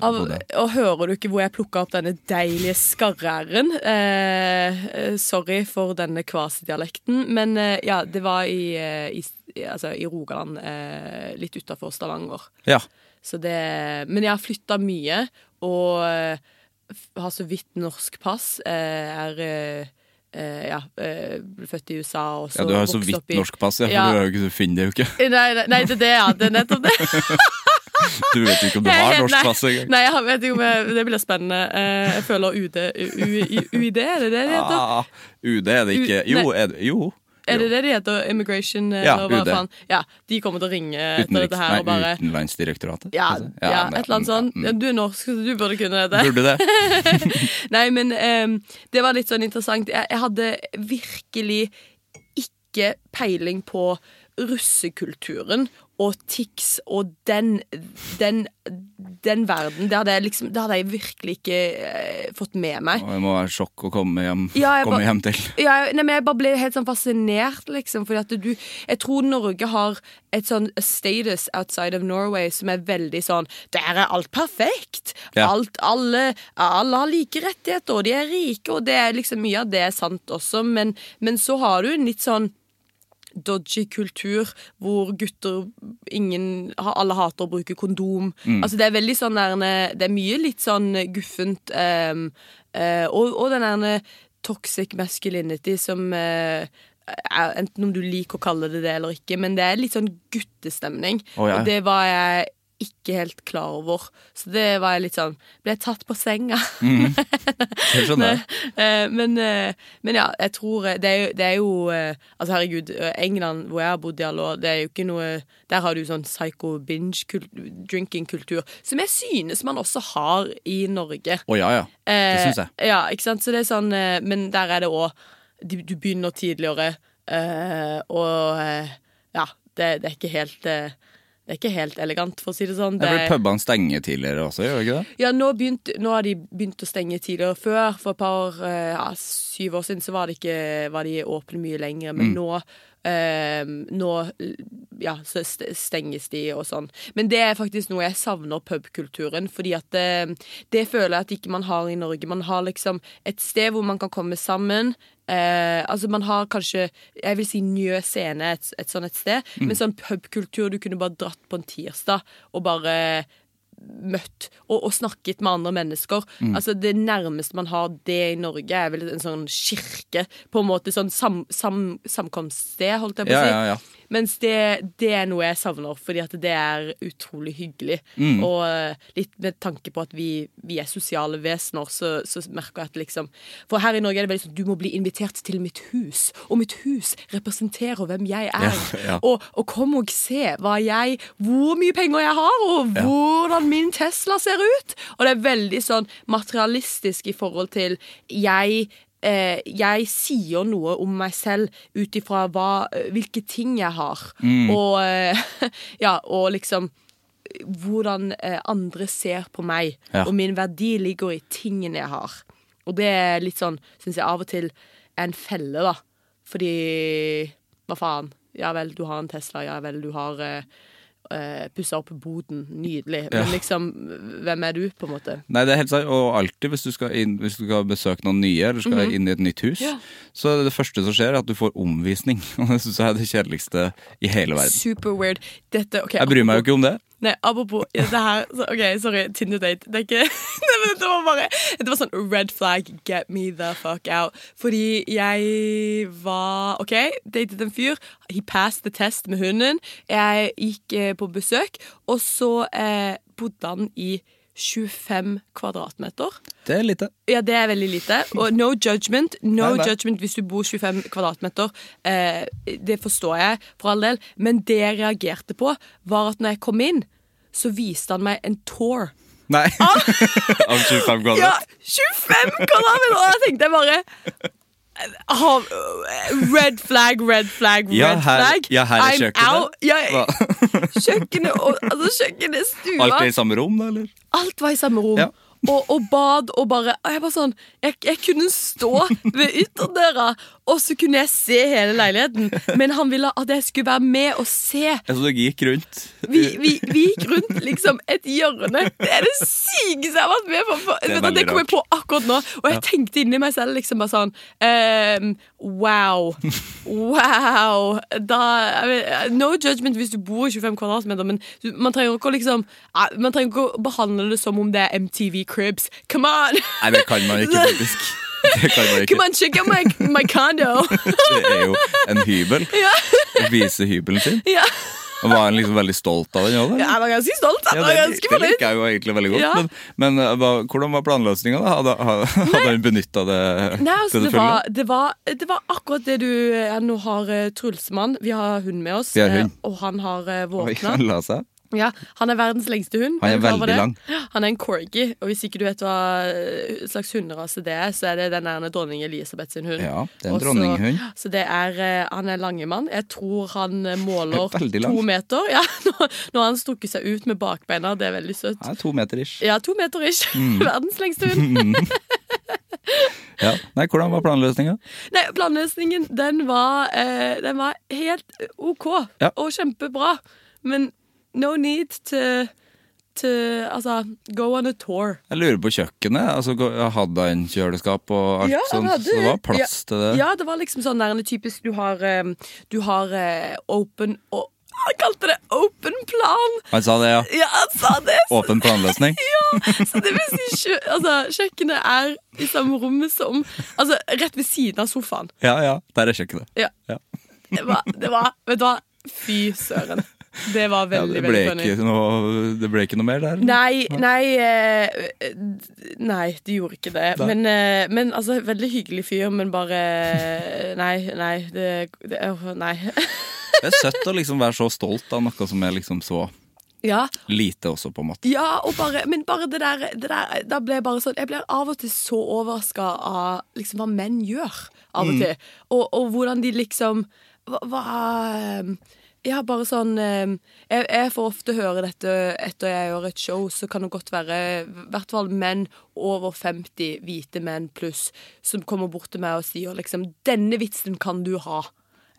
Speaker 4: av, og hører du ikke hvor jeg plukka opp denne deilige skarre-r-en? Eh, eh, sorry for denne kvasidialekten, men eh, ja, det var i, eh, i, altså, i Rogaland, eh, litt utafor Stavanger.
Speaker 1: Ja.
Speaker 4: Så det, men jeg har flytta mye, og har så vidt norsk pass. Er eh, ja, uh, født i USA og så
Speaker 1: ja, du har jo
Speaker 4: så
Speaker 1: vidt norsk pass, ja, for
Speaker 4: Ja.
Speaker 1: du, du finner det jo ikke.
Speaker 4: Nei, nei, nei, det er det, ja. Det er nettopp det.
Speaker 1: Du vet jo ikke om du har norsk pass engang.
Speaker 4: Nei, jeg vet ikke om jeg, det blir spennende. Uh, Jeg føler UD U, U, UiD, er det det det heter?
Speaker 1: Ah, UD er det ikke. Jo, er det, jo.
Speaker 4: Er det det de heter? Immigration? eh,
Speaker 1: Ja,
Speaker 4: eller
Speaker 1: UD.
Speaker 4: faen? Ja, de kommer til å ringe etter dette her
Speaker 1: nei,
Speaker 4: og bare
Speaker 1: Utenlandsdirektoratet?
Speaker 4: ja,
Speaker 1: altså.
Speaker 4: ja,
Speaker 1: men-
Speaker 4: et eller annet sånt.
Speaker 1: mm,
Speaker 4: Ja, du er norsk, så du burde kunne det.
Speaker 1: Burde det?
Speaker 4: Nei, men um, det var litt sånn interessant. Jeg, jeg hadde virkelig ikke peiling på russekulturen og Tix og den, den, den verden. Det hadde, liksom, det hadde jeg virkelig ikke eh, fått med meg.
Speaker 1: Og det må være sjokk å komme hjem,
Speaker 4: Ja,
Speaker 1: komme hjem til.
Speaker 4: Ja, nei, men jeg bare ble helt sånn fascinert, liksom. Fordi at du Jeg tror Norge har et sånn status outside of Norway som er veldig sånn Der er alt perfekt!
Speaker 1: Ja.
Speaker 4: Alt, alle, alle har like rettigheter, og de er rike, og det er liksom mye av det er sant også, men, men så har du en litt sånn dodgy kultur hvor gutter ingen Alle hater å bruke kondom. Altså Det er veldig sånn der, Det er mye litt sånn guffent. Um, uh, og, og den der toxic masculinity som uh, Enten om du liker å kalle det det eller ikke, men det er litt sånn guttestemning.
Speaker 1: Oh, ja.
Speaker 4: Og det var jeg ikke helt klar over. Så det var jeg litt sånn Ble jeg tatt på senga?
Speaker 1: Mm. skjønner jeg.
Speaker 4: Eh, men, eh, men ja, jeg tror eh, Det er jo, det er jo eh, Altså, herregud, eh, England, hvor jeg har bodd i alle år, det er jo ikke noe Der har du sånn psycho binge-drinking-kultur, som jeg synes man også har i Norge.
Speaker 1: Å ja, ja. Det
Speaker 4: Eh,
Speaker 1: syns jeg.
Speaker 4: Ja, ikke sant? Så det er sånn eh, Men der er det òg Du begynner tidligere, eh, og eh, ja, det, det er ikke helt eh, det er ikke helt elegant, for å si det sånn.
Speaker 1: Det
Speaker 4: Det
Speaker 1: blir pubene stenger tidligere også, gjør det ikke det?
Speaker 4: ja, nå, begynt, nå har de begynt å stenge tidligere. Før, for et par eh, ja, syv år siden, så var, det ikke, var de åpne mye lenger. Men nå, eh, nå ja, så stenges de og sånn. Men det er faktisk noe jeg savner pubkulturen. Fordi at det, det føler jeg at ikke man har i Norge. Man har liksom et sted hvor man kan komme sammen. Eh, altså Man har kanskje Jeg vil si Njø scene, et, et sånt et sted. Men sånn pubkultur Du kunne bare dratt på en tirsdag og bare møtt og, og snakket med andre mennesker. Altså Det nærmeste man har det i Norge, er vel en sånn kirke. På en måte sånn sam, sam, samkomststed, holdt jeg på å si.
Speaker 1: Ja, ja, ja.
Speaker 4: Mens det, det er noe jeg savner, fordi at det er utrolig hyggelig.
Speaker 1: Mm.
Speaker 4: Og eh, litt med tanke på at vi, vi er sosiale vesener, så, så merker jeg at liksom For her i Norge er det veldig sånn du må bli invitert til mitt hus, og mitt hus representerer hvem jeg er.
Speaker 1: Ja, ja.
Speaker 4: Og, og kom og se hva jeg Hvor mye penger jeg har, og hvordan min Tesla ser ut. Og det er veldig sånn materialistisk i forhold til jeg jeg sier noe om meg selv ut ifra hvilke ting jeg har. Og, eh, ja, og liksom hvordan eh, andre ser på meg.
Speaker 1: Ja.
Speaker 4: Og min verdi ligger i tingene jeg har. Og det er litt sånn, syns jeg av og til er en felle, da. Fordi Hva faen? Ja vel, du har en Tesla. Ja vel, du har uh, pussa opp boden. Nydelig.
Speaker 1: Ja.
Speaker 4: Men liksom, hvem er du, på en måte?
Speaker 1: Nei, det er helt sant. Og alltid hvis du skal, inn, hvis du skal besøke noen nye, eller skal inn i et nytt hus.
Speaker 4: Ja.
Speaker 1: så er det det første som skjer, er at du får omvisning. Og det syns jeg er det kjedeligste i hele verden.
Speaker 4: Super weird. Dette, okay,
Speaker 1: Jeg bryr meg jo ikke om det.
Speaker 4: Nei, apropos det her OK, sorry. Tinder date. Det er ikke Nei, men Det var bare Det var sånn red flag, get me the fuck out. Fordi jeg var OK, datet en fyr. He passed the test med hunden. Jeg gikk eh, på besøk, og så eh, bodde han i 25 kvadratmeter.
Speaker 1: Det er lite.
Speaker 4: Ja, det er veldig lite. Og no judgment. No
Speaker 1: Nei, nei.
Speaker 4: judgment hvis du bor 25 kvadratmeter. Eh, det forstår jeg, for all del. Men det jeg reagerte på, var at når jeg kom inn, så viste han meg en tour.
Speaker 1: Nei. Av 25 kvadrat.
Speaker 4: Ja, 25 kvadratmeter! Og da tenkte jeg bare eh, ha- Red flag, red flag, red
Speaker 1: Ja, her-
Speaker 4: flag.
Speaker 1: ja, her er
Speaker 4: I'm
Speaker 1: kjøkkenet.
Speaker 4: out. Ja, kjøkkenet og altså, kjøkkenet, stua
Speaker 1: Alt er i samme rom, da, eller?
Speaker 4: Alt var i samme rom.
Speaker 1: Ja.
Speaker 4: Og, og bad og bare og jeg, bare sånn, jeg, jeg kunne stå ved ytterdøra, og så kunne jeg se hele leiligheten. Men han ville at jeg skulle være med og se.
Speaker 1: Jeg så du gikk rundt.
Speaker 4: Vi, vi, vi gikk rundt liksom et hjørne. Det er det sykeste jeg har vært med på. For,
Speaker 1: Det
Speaker 4: det kom jeg på akkurat nå. Og jeg tenkte inni meg selv liksom bare sånn um, Wow. Wow. Da, vet, no judgment hvis du bor i 25 kvadratmeter, men man trenger ikke å liksom Man trenger ikke å behandle det som om det er MTV Cribs. Come on!
Speaker 1: Nei, det kan man ikke, faktisk. Det kan man ikke.
Speaker 4: Come on, check out my, my condo!
Speaker 1: Det er jo en hybel.
Speaker 4: ja.
Speaker 1: Vise hybelen sin.
Speaker 4: ja.
Speaker 1: Og var han liksom veldig stolt av den Ja,
Speaker 4: Jeg var ganske stolt.
Speaker 1: Ja,
Speaker 4: var
Speaker 1: det,
Speaker 4: ganske
Speaker 1: det
Speaker 4: det
Speaker 1: liker jeg jo egentlig veldig godt.
Speaker 4: Ja.
Speaker 1: Men, men uh, hva, hvordan var planløsninga? Hadde, hadde han benytta det
Speaker 4: Nei, altså, det, var, det, var, det var akkurat det du ja, Nå har uh, Trulsmann Vi har hund med oss,
Speaker 1: Vi har hund.
Speaker 4: eh, og han har uh, våkna. Ja, han er verdens lengste hund.
Speaker 1: Han er veldig lang.
Speaker 4: Han er en corgi, og hvis ikke du vet hva uh, slags hunderase det er, så er det den der dronning Elisabeth sin hund.
Speaker 1: Ja, det er en dronninghund.
Speaker 4: Så det er uh, Han er langemann. Jeg tror han uh, måler to meter. Ja, nå, har han strukket seg ut med bakbeina, det er veldig søtt.
Speaker 1: Er to meter ish.
Speaker 4: Ja, to meter ish.
Speaker 1: Mm.
Speaker 4: Verdens lengste hund.
Speaker 1: Ja. Nei, hvordan var planløsninga?
Speaker 4: Nei, planløsningen, den var, eh, den var helt OK
Speaker 1: Ja.
Speaker 4: og kjempebra. Men no need to, to Altså, go on a tour.
Speaker 1: Jeg lurer på kjøkkenet. Altså, Hadde han kjøleskap og alt
Speaker 4: Ja,
Speaker 1: sånt? Så det var
Speaker 4: plass
Speaker 1: plass til det?
Speaker 4: Ja, det var liksom sånn der typisk Du har, eh, du har eh, open og Han kalte det open plan!
Speaker 1: Han sa det, ja.
Speaker 4: Ja, han sa det!
Speaker 1: Åpen planløsning?
Speaker 4: Ja, så det vil si kjø, altså, Kjøkkenet er i samme rommet som Altså, rett ved siden av sofaen.
Speaker 1: Ja, ja. Der er kjøkkenet.
Speaker 4: Ja.
Speaker 1: Ja.
Speaker 4: Det var, det var Vet du hva? Fy søren. Det var
Speaker 1: Ja, det,
Speaker 4: veldig funny.
Speaker 1: ikke noe, det ble ikke noe mer der?
Speaker 4: Nei, nei eh, Nei, de gjorde ikke det. Men, eh, men altså, veldig hyggelig fyr, men bare Nei, nei. Det, det, nei.
Speaker 1: Det er søtt å liksom være så stolt av noe som er liksom så
Speaker 4: Ja,
Speaker 1: lite også, på en måte.
Speaker 4: ja bare, men bare det der, det der Da ble jeg bare sånn Jeg blir av og til så overraska av liksom hva menn gjør, av og til. Og, og hvordan de liksom Hva, hva eh, Ja, bare sånn eh, jeg, jeg får ofte høre dette etter jeg gjør et show, så kan det godt være i hvert fall menn over 50, hvite menn pluss, som kommer bort til meg og sier liksom 'Denne vitsen kan du ha'.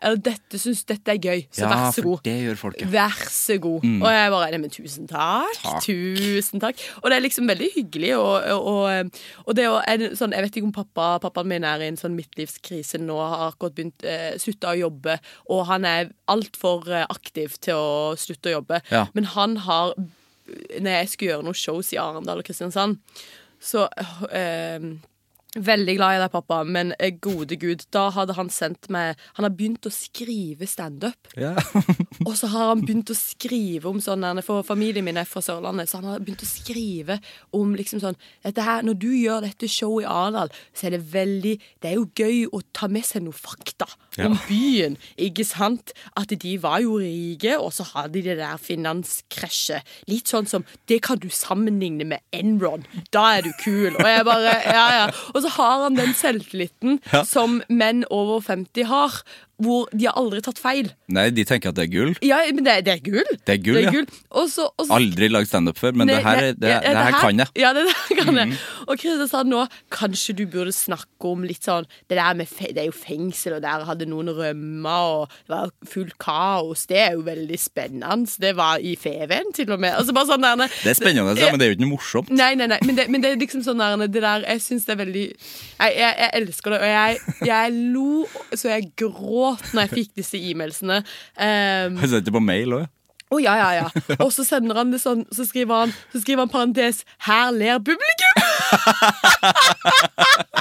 Speaker 4: Eller 'Dette syns dette er gøy', så
Speaker 1: ja,
Speaker 4: vær så
Speaker 1: for
Speaker 4: god.
Speaker 1: det gjør folk, ja.
Speaker 4: Vær så god. Og jeg bare men tusen takk.
Speaker 1: Takk.
Speaker 4: Tusen takk. Og det er liksom veldig hyggelig. Og, og, og, og det en sånn Jeg vet ikke om pappa Pappaen min er i en sånn midtlivskrise nå, har akkurat begynt eh, slutta å jobbe, og han er altfor eh, aktiv til å slutte å jobbe.
Speaker 1: Ja.
Speaker 4: Men han har Når jeg skulle gjøre noen shows i Arendal og Kristiansand, så eh, Veldig glad i deg, pappa, men eh, gode gud, da hadde han sendt meg Han har begynt å skrive standup.
Speaker 1: Yeah.
Speaker 4: Og så har han begynt å skrive om sånn For familien min er fra Sørlandet, så han har begynt å skrive om liksom sånn dette her, Når du gjør dette showet i Arendal, så er det veldig Det er jo gøy å ta med seg noe fakta
Speaker 1: yeah.
Speaker 4: om byen, ikke sant? At de var jo rike, og så hadde de det der finanskrasjet. Litt sånn som Det kan du sammenligne med Enron. Da er du kul. Og jeg bare Ja, ja. Og så har han den selvtilliten
Speaker 1: Ja.
Speaker 4: som menn over 50 har. Hvor de har aldri tatt feil.
Speaker 1: Nei, de tenker at det er gull.
Speaker 4: Ja, men det, det er gull.
Speaker 1: Det er gull, ja.
Speaker 4: Og så, og så
Speaker 1: Aldri lagd standup før, men
Speaker 4: Nei,
Speaker 1: det her, er- det,
Speaker 4: ja,
Speaker 1: det her kan jeg.
Speaker 4: Ja, det der kan jeg.
Speaker 1: Mhm.
Speaker 4: Og Christer sa nå kanskje du burde snakke om litt sånn Det der med Det er jo fengsel, og der hadde noen rømma, og det var fullt kaos. Det er jo veldig spennende. Det var i Feven, til og med. Altså bare sånn der,
Speaker 1: Det er spennende, ja, men det er jo ikke noe morsomt.
Speaker 4: Nei, nei, nei, men det, men det er liksom sånn der, det der Jeg syns det er veldig jeg, jeg, jeg elsker det, og jeg, jeg lo så jeg gråt når jeg fikk disse e-mailsene. Um,
Speaker 1: Jeg det på mail òg.
Speaker 4: å ja, ja, ja. Og så sender han det sånn, så skriver han, så skriver han parentes 'Her ler publikum'!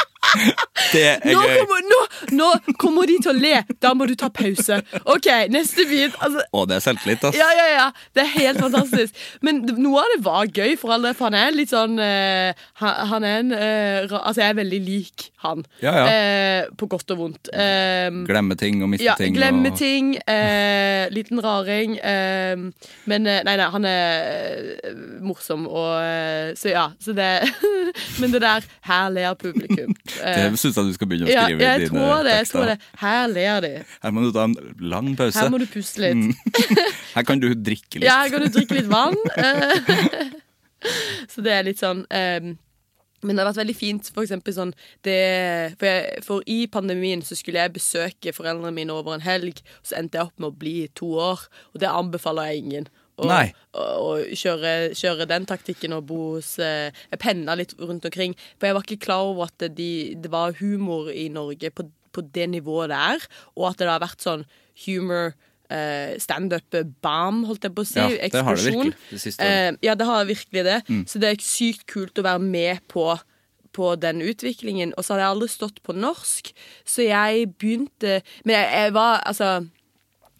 Speaker 1: Det er
Speaker 4: Nå
Speaker 1: gøy.
Speaker 4: kommer, nå, nå kommer de til å le! Da må du ta pause. OK, neste bit. Altså,
Speaker 1: Å, det er selvtillit, ass.
Speaker 4: ja, ja, ja. Det er helt fantastisk. Men noe av det var gøy, for all del, for han er litt sånn eh, han, han er en eh, ra- Altså, jeg er veldig lik han.
Speaker 1: Ja, ja.
Speaker 4: Eh, på godt og vondt. Eh,
Speaker 1: Glemme ting og miste
Speaker 4: ja,
Speaker 1: ting.
Speaker 4: glemme
Speaker 1: og...
Speaker 4: ting. Eh, liten raring. Eh, men eh, nei, nei, han er eh, morsom, og eh, Så ja. Så det Men det der Her ler publikum. Eh,
Speaker 1: Det syns jeg du skal begynne å
Speaker 4: ja,
Speaker 1: skrive
Speaker 4: jeg
Speaker 1: dine
Speaker 4: tror det. Jeg tror det. Her ler de.
Speaker 1: Her må du ta en lang pause.
Speaker 4: Her må du puste litt.
Speaker 1: Mm. Her kan du drikke litt.
Speaker 4: Ja, her kan du drikke litt vann. Eh, så det er litt sånn um, Men det har vært veldig fint, for eksempel sånn det, for, jeg, for i pandemien så skulle jeg besøke foreldrene mine over en helg, og så endte jeg opp med å bli to år, og det anbefaler jeg ingen.
Speaker 1: Nei.
Speaker 4: og å kjøre, kjøre den taktikken og bo hos eh, Jeg penna litt rundt omkring, for jeg var ikke klar over at det, det var humor i Norge på, på det nivået det er, og at det har vært sånn humor eh, Standup-bam, holdt jeg på å si.
Speaker 1: Ja, det har det virkelig det siste året. Mm.
Speaker 4: Eh, ja, det har virkelig det. Så det er sykt kult å være med på på den utviklingen, og så hadde jeg aldri stått på norsk, så jeg begynte Men jeg, jeg var altså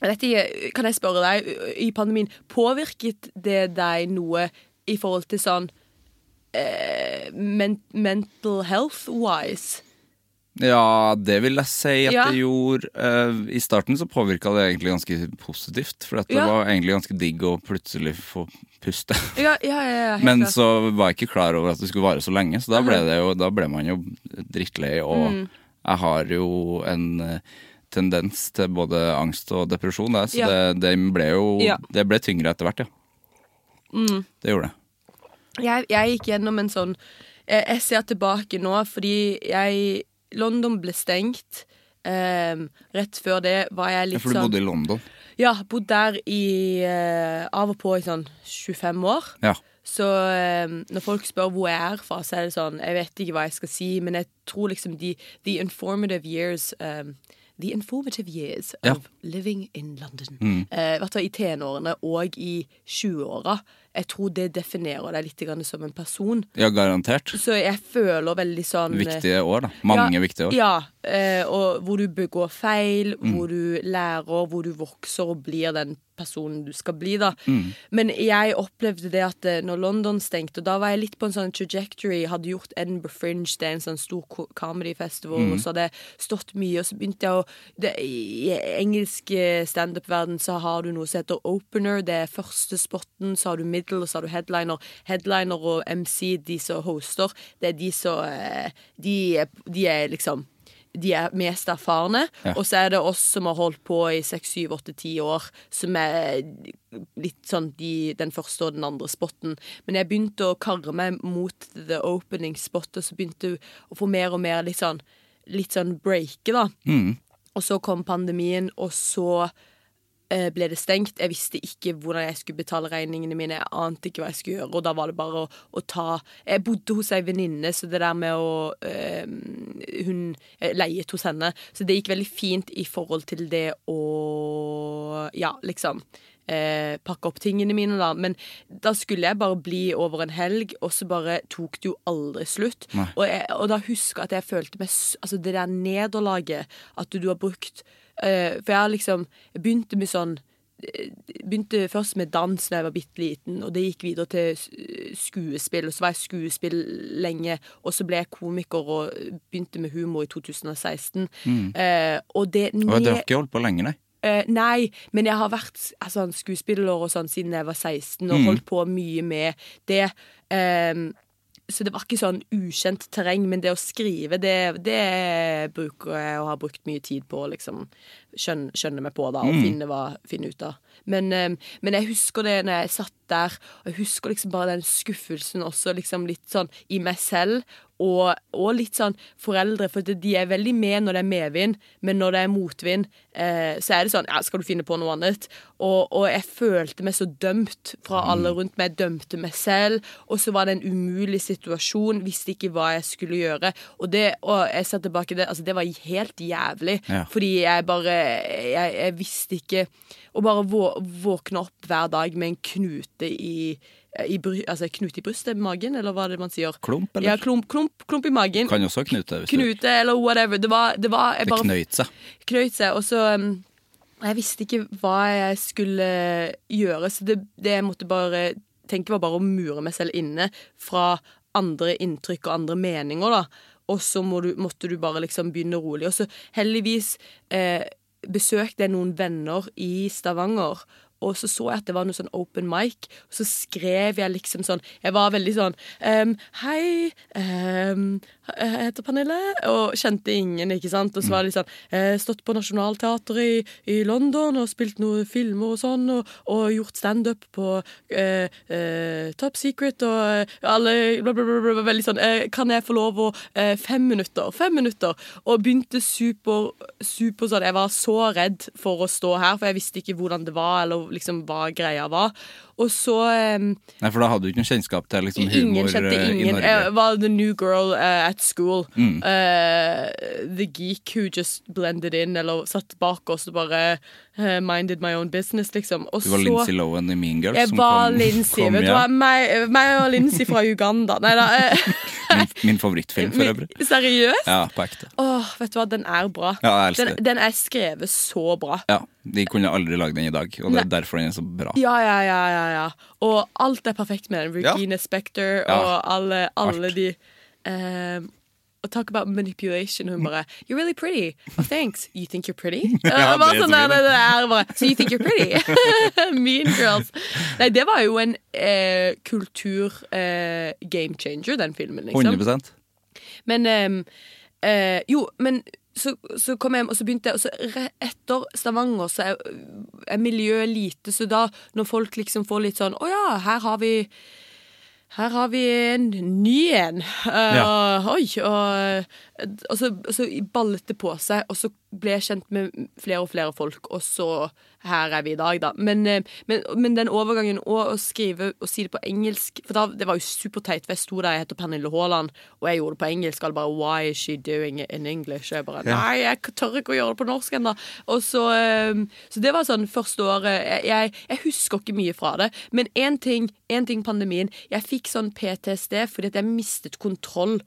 Speaker 4: ikke, Kan jeg spørre deg, i pandemien, påvirket det deg noe i forhold til sånn eh, men, mental health-wise?
Speaker 1: Ja, det vil jeg si at
Speaker 4: Ja.
Speaker 1: det gjorde. Eh, I starten så påvirka det egentlig ganske positivt. For dette det
Speaker 4: Ja.
Speaker 1: var egentlig ganske digg å plutselig få puste.
Speaker 4: Ja, ja, ja,
Speaker 1: Men
Speaker 4: klart.
Speaker 1: så var jeg ikke klar over at det skulle vare så lenge, så da ble, det jo, da ble man jo drittlei. Og
Speaker 4: Mm.
Speaker 1: jeg har jo en eh, tendens til både angst og depresjon der, så
Speaker 4: Ja.
Speaker 1: det, det ble jo
Speaker 4: Ja. Mm.
Speaker 1: Det ble tyngre etter hvert, ja. Det gjorde det.
Speaker 4: jeg, jeg gikk gjennom en sånn jeg, jeg ser tilbake nå, fordi jeg London ble stengt. ehm, rett før det var jeg
Speaker 1: Ja,
Speaker 4: litt
Speaker 1: for du
Speaker 4: sånn
Speaker 1: bodde i London.
Speaker 4: Ja, bodd der i eh, av og på i sånn 25 år.
Speaker 1: Ja.
Speaker 4: Så ehm, når folk spør hvor jeg er fra, så er det sånn Jeg vet ikke hva jeg skal si, men jeg tror liksom de The informative years ehm, The informative years
Speaker 1: Ja.
Speaker 4: of living in London. Mm. Uh, I tenårene og i 20-åra. Jeg tror det definerer deg litt grann som en person.
Speaker 1: ja, garantert.
Speaker 4: Så jeg føler veldig sånn eh,
Speaker 1: Viktige år, da. Mange
Speaker 4: ja,
Speaker 1: viktige år.
Speaker 4: Ja, eh, og hvor du begår feil,
Speaker 1: Mm.
Speaker 4: hvor du lærer, hvor du vokser og blir den personen du skal bli, da.
Speaker 1: Mm.
Speaker 4: Men jeg opplevde det at eh, når London stengte, og da var jeg litt på en sånn trajectory, hadde gjort Edinburgh Fringe, det er en sånn stor comedy festival,
Speaker 1: Mm.
Speaker 4: og så hadde jeg stått mye, og så begynte jeg å det, I engelsk eh, standup-verden så har du noe som heter opener, det er første spotten, så har du middle, og så har du headliner. Headliner og MC, de som hoster, det er de som eh, de, de er liksom de er mest erfarne,
Speaker 1: Ja.
Speaker 4: og så er det oss som har holdt på i seks, syv, åtte, ti år, som er litt sånn de, den første og den andre spotten. Men jeg begynte å karre meg mot the opening spot, og så begynte jeg å få mer og mer litt sånn, litt sånn breake, da.
Speaker 1: Mm.
Speaker 4: Og så kom pandemien, og så ble det stengt. Jeg visste ikke hvordan jeg skulle betale regningene mine. Jeg ante ikke hva jeg skulle gjøre, og da var det bare å, å ta Jeg bodde hos ei venninne, så det der med å øh, Hun eh, leiet hos henne. Så det gikk veldig fint i forhold til det å Ja, liksom. Eh, pakke opp tingene mine, da. Men da skulle jeg bare bli over en helg, og så bare tok det jo aldri slutt. Og, jeg, og da husker jeg at jeg følte meg Altså det der nederlaget at du har brukt eh, For jeg har liksom Jeg begynte med sånn eh, Begynte først med dans da jeg var bitte liten, og det gikk videre til skuespill. Og så var jeg skuespill lenge, og så ble jeg komiker og begynte med humor i 2016. Eh, og det
Speaker 1: Og du har ikke holdt på lenge, nei?
Speaker 4: Eh, nei, men jeg har vært altså, skuespiller og sånn siden jeg var 16, og
Speaker 1: mm.
Speaker 4: holdt på mye med det. Ehm, så det var ikke sånn ukjent terreng, men det å skrive, det, det bruker jeg og har brukt mye tid på liksom skjønne, skjønne meg på, da, og finne, hva, finne ut av. Men, eh, men jeg husker det når jeg satt der, og jeg husker liksom bare den skuffelsen også, liksom litt sånn i meg selv, og, og litt sånn foreldre, for de er veldig med når det er medvind, men når det er motvind, eh, så er det sånn Ja, skal du finne på noe annet? Og, og jeg følte meg så dømt fra alle rundt meg. Jeg dømte meg selv, og så var det en umulig situasjon. Visste ikke hva jeg skulle gjøre. Og det, og jeg ser tilbake det, altså det var helt jævlig.
Speaker 1: Ja.
Speaker 4: Fordi jeg bare jeg, jeg visste ikke Å bare vå, våkne opp hver dag med en knute i, i altså knute i brystet, magen, eller hva er det man sier?
Speaker 1: Klump, eller?
Speaker 4: Ja, klump, klump, klump i magen.
Speaker 1: Kan også knute.
Speaker 4: Knute eller whatever. Det var, det var
Speaker 1: det
Speaker 4: bare
Speaker 1: knøyt seg.
Speaker 4: knøyt seg. Og så um, Jeg visste ikke hva jeg skulle gjøre, så det, det jeg måtte bare tenke, var bare å mure meg selv inne fra andre inntrykk og andre meninger, da. Og så må du, måtte du bare liksom begynne rolig. Og så heldigvis eh, besøkte jeg noen venner i Stavanger. Og så så jeg at det var noe sånn open mic, og så skrev jeg liksom sånn Jeg var veldig sånn um, Hei, jeg heter Pernille, og kjente ingen, ikke sant. Og så var det litt sånn Jeg har stått på Nationaltheatret i, i London og spilt noen filmer og sånn, og, og gjort standup på eh, eh, Top Secret og eh, alle bla, bla, bla, bla, Veldig sånn eh, Kan jeg få lov å eh, Fem minutter, fem minutter. Og begynte super, super sånn Jeg var så redd for å stå her, for jeg visste ikke hvordan det var, eller liksom hva greia var. Og så um,
Speaker 1: Nei, for da hadde du ikke noe kjennskap til liksom, humor
Speaker 4: Ingen kjente
Speaker 1: ingen. i. Norge.
Speaker 4: Jeg var the new girl uh, at school.
Speaker 1: Mm.
Speaker 4: Uh, the geek who just blended in, eller satt bak oss og bare uh, minded my own business, liksom. Og
Speaker 1: Du var
Speaker 4: så
Speaker 1: Lindsay Lohan i Mean Girls.
Speaker 4: jeg
Speaker 1: som
Speaker 4: var
Speaker 1: kom
Speaker 4: Vet du hva? Meg, meg og Lindsay fra Uganda. Nei da.
Speaker 1: Min, min favorittfilm, for øvrig.
Speaker 4: Seriøst?
Speaker 1: Ja, på ekte.
Speaker 4: Åh, vet du hva, den er bra.
Speaker 1: Ja, jeg elsker
Speaker 4: den,
Speaker 1: den.
Speaker 4: den er skrevet så bra.
Speaker 1: Ja, De kunne aldri lagd den i dag, og det er derfor den er så bra.
Speaker 4: Ja, ja, ja, ja, ja. Og alt er perfekt med den. Spektor
Speaker 1: Ja.
Speaker 4: og alle, alle de um, talk about manipulation. Hun bare You're really pretty. Oh, thanks. You think you're pretty?
Speaker 1: Ja,
Speaker 4: bare sånn
Speaker 1: nei,
Speaker 4: der, det er bare So you think you're pretty? mean Girls. Nei, det var jo en eh, kultur-game changer, den filmen, liksom.
Speaker 1: 100%
Speaker 4: Men ehm, eh, Jo, men så, så kom jeg hjem, og så begynte jeg Og så etter Stavanger så er, er miljøet lite, så da når folk liksom får litt sånn Å ja, her har vi her har vi en ny en. Uh,
Speaker 1: Ja.
Speaker 4: Oi. Og, og, så, og så ballet det på seg, og så ble jeg kjent med flere og flere folk, og så her er vi i dag, da. Men, eh, men, men den overgangen og å skrive og si det på engelsk For da, det var jo superteit, for jeg sto der, jeg heter Pernille Haaland, og jeg gjorde det på engelsk. Alle bare Why is she doing it in English? Og jeg bare Nei, jeg tør ikke å gjøre det på norsk ennå. Og så eh, Så det var sånn første året jeg, jeg, jeg husker ikke mye fra det, men én ting, en ting pandemien Jeg fikk sånn PTSD fordi at jeg mistet kontroll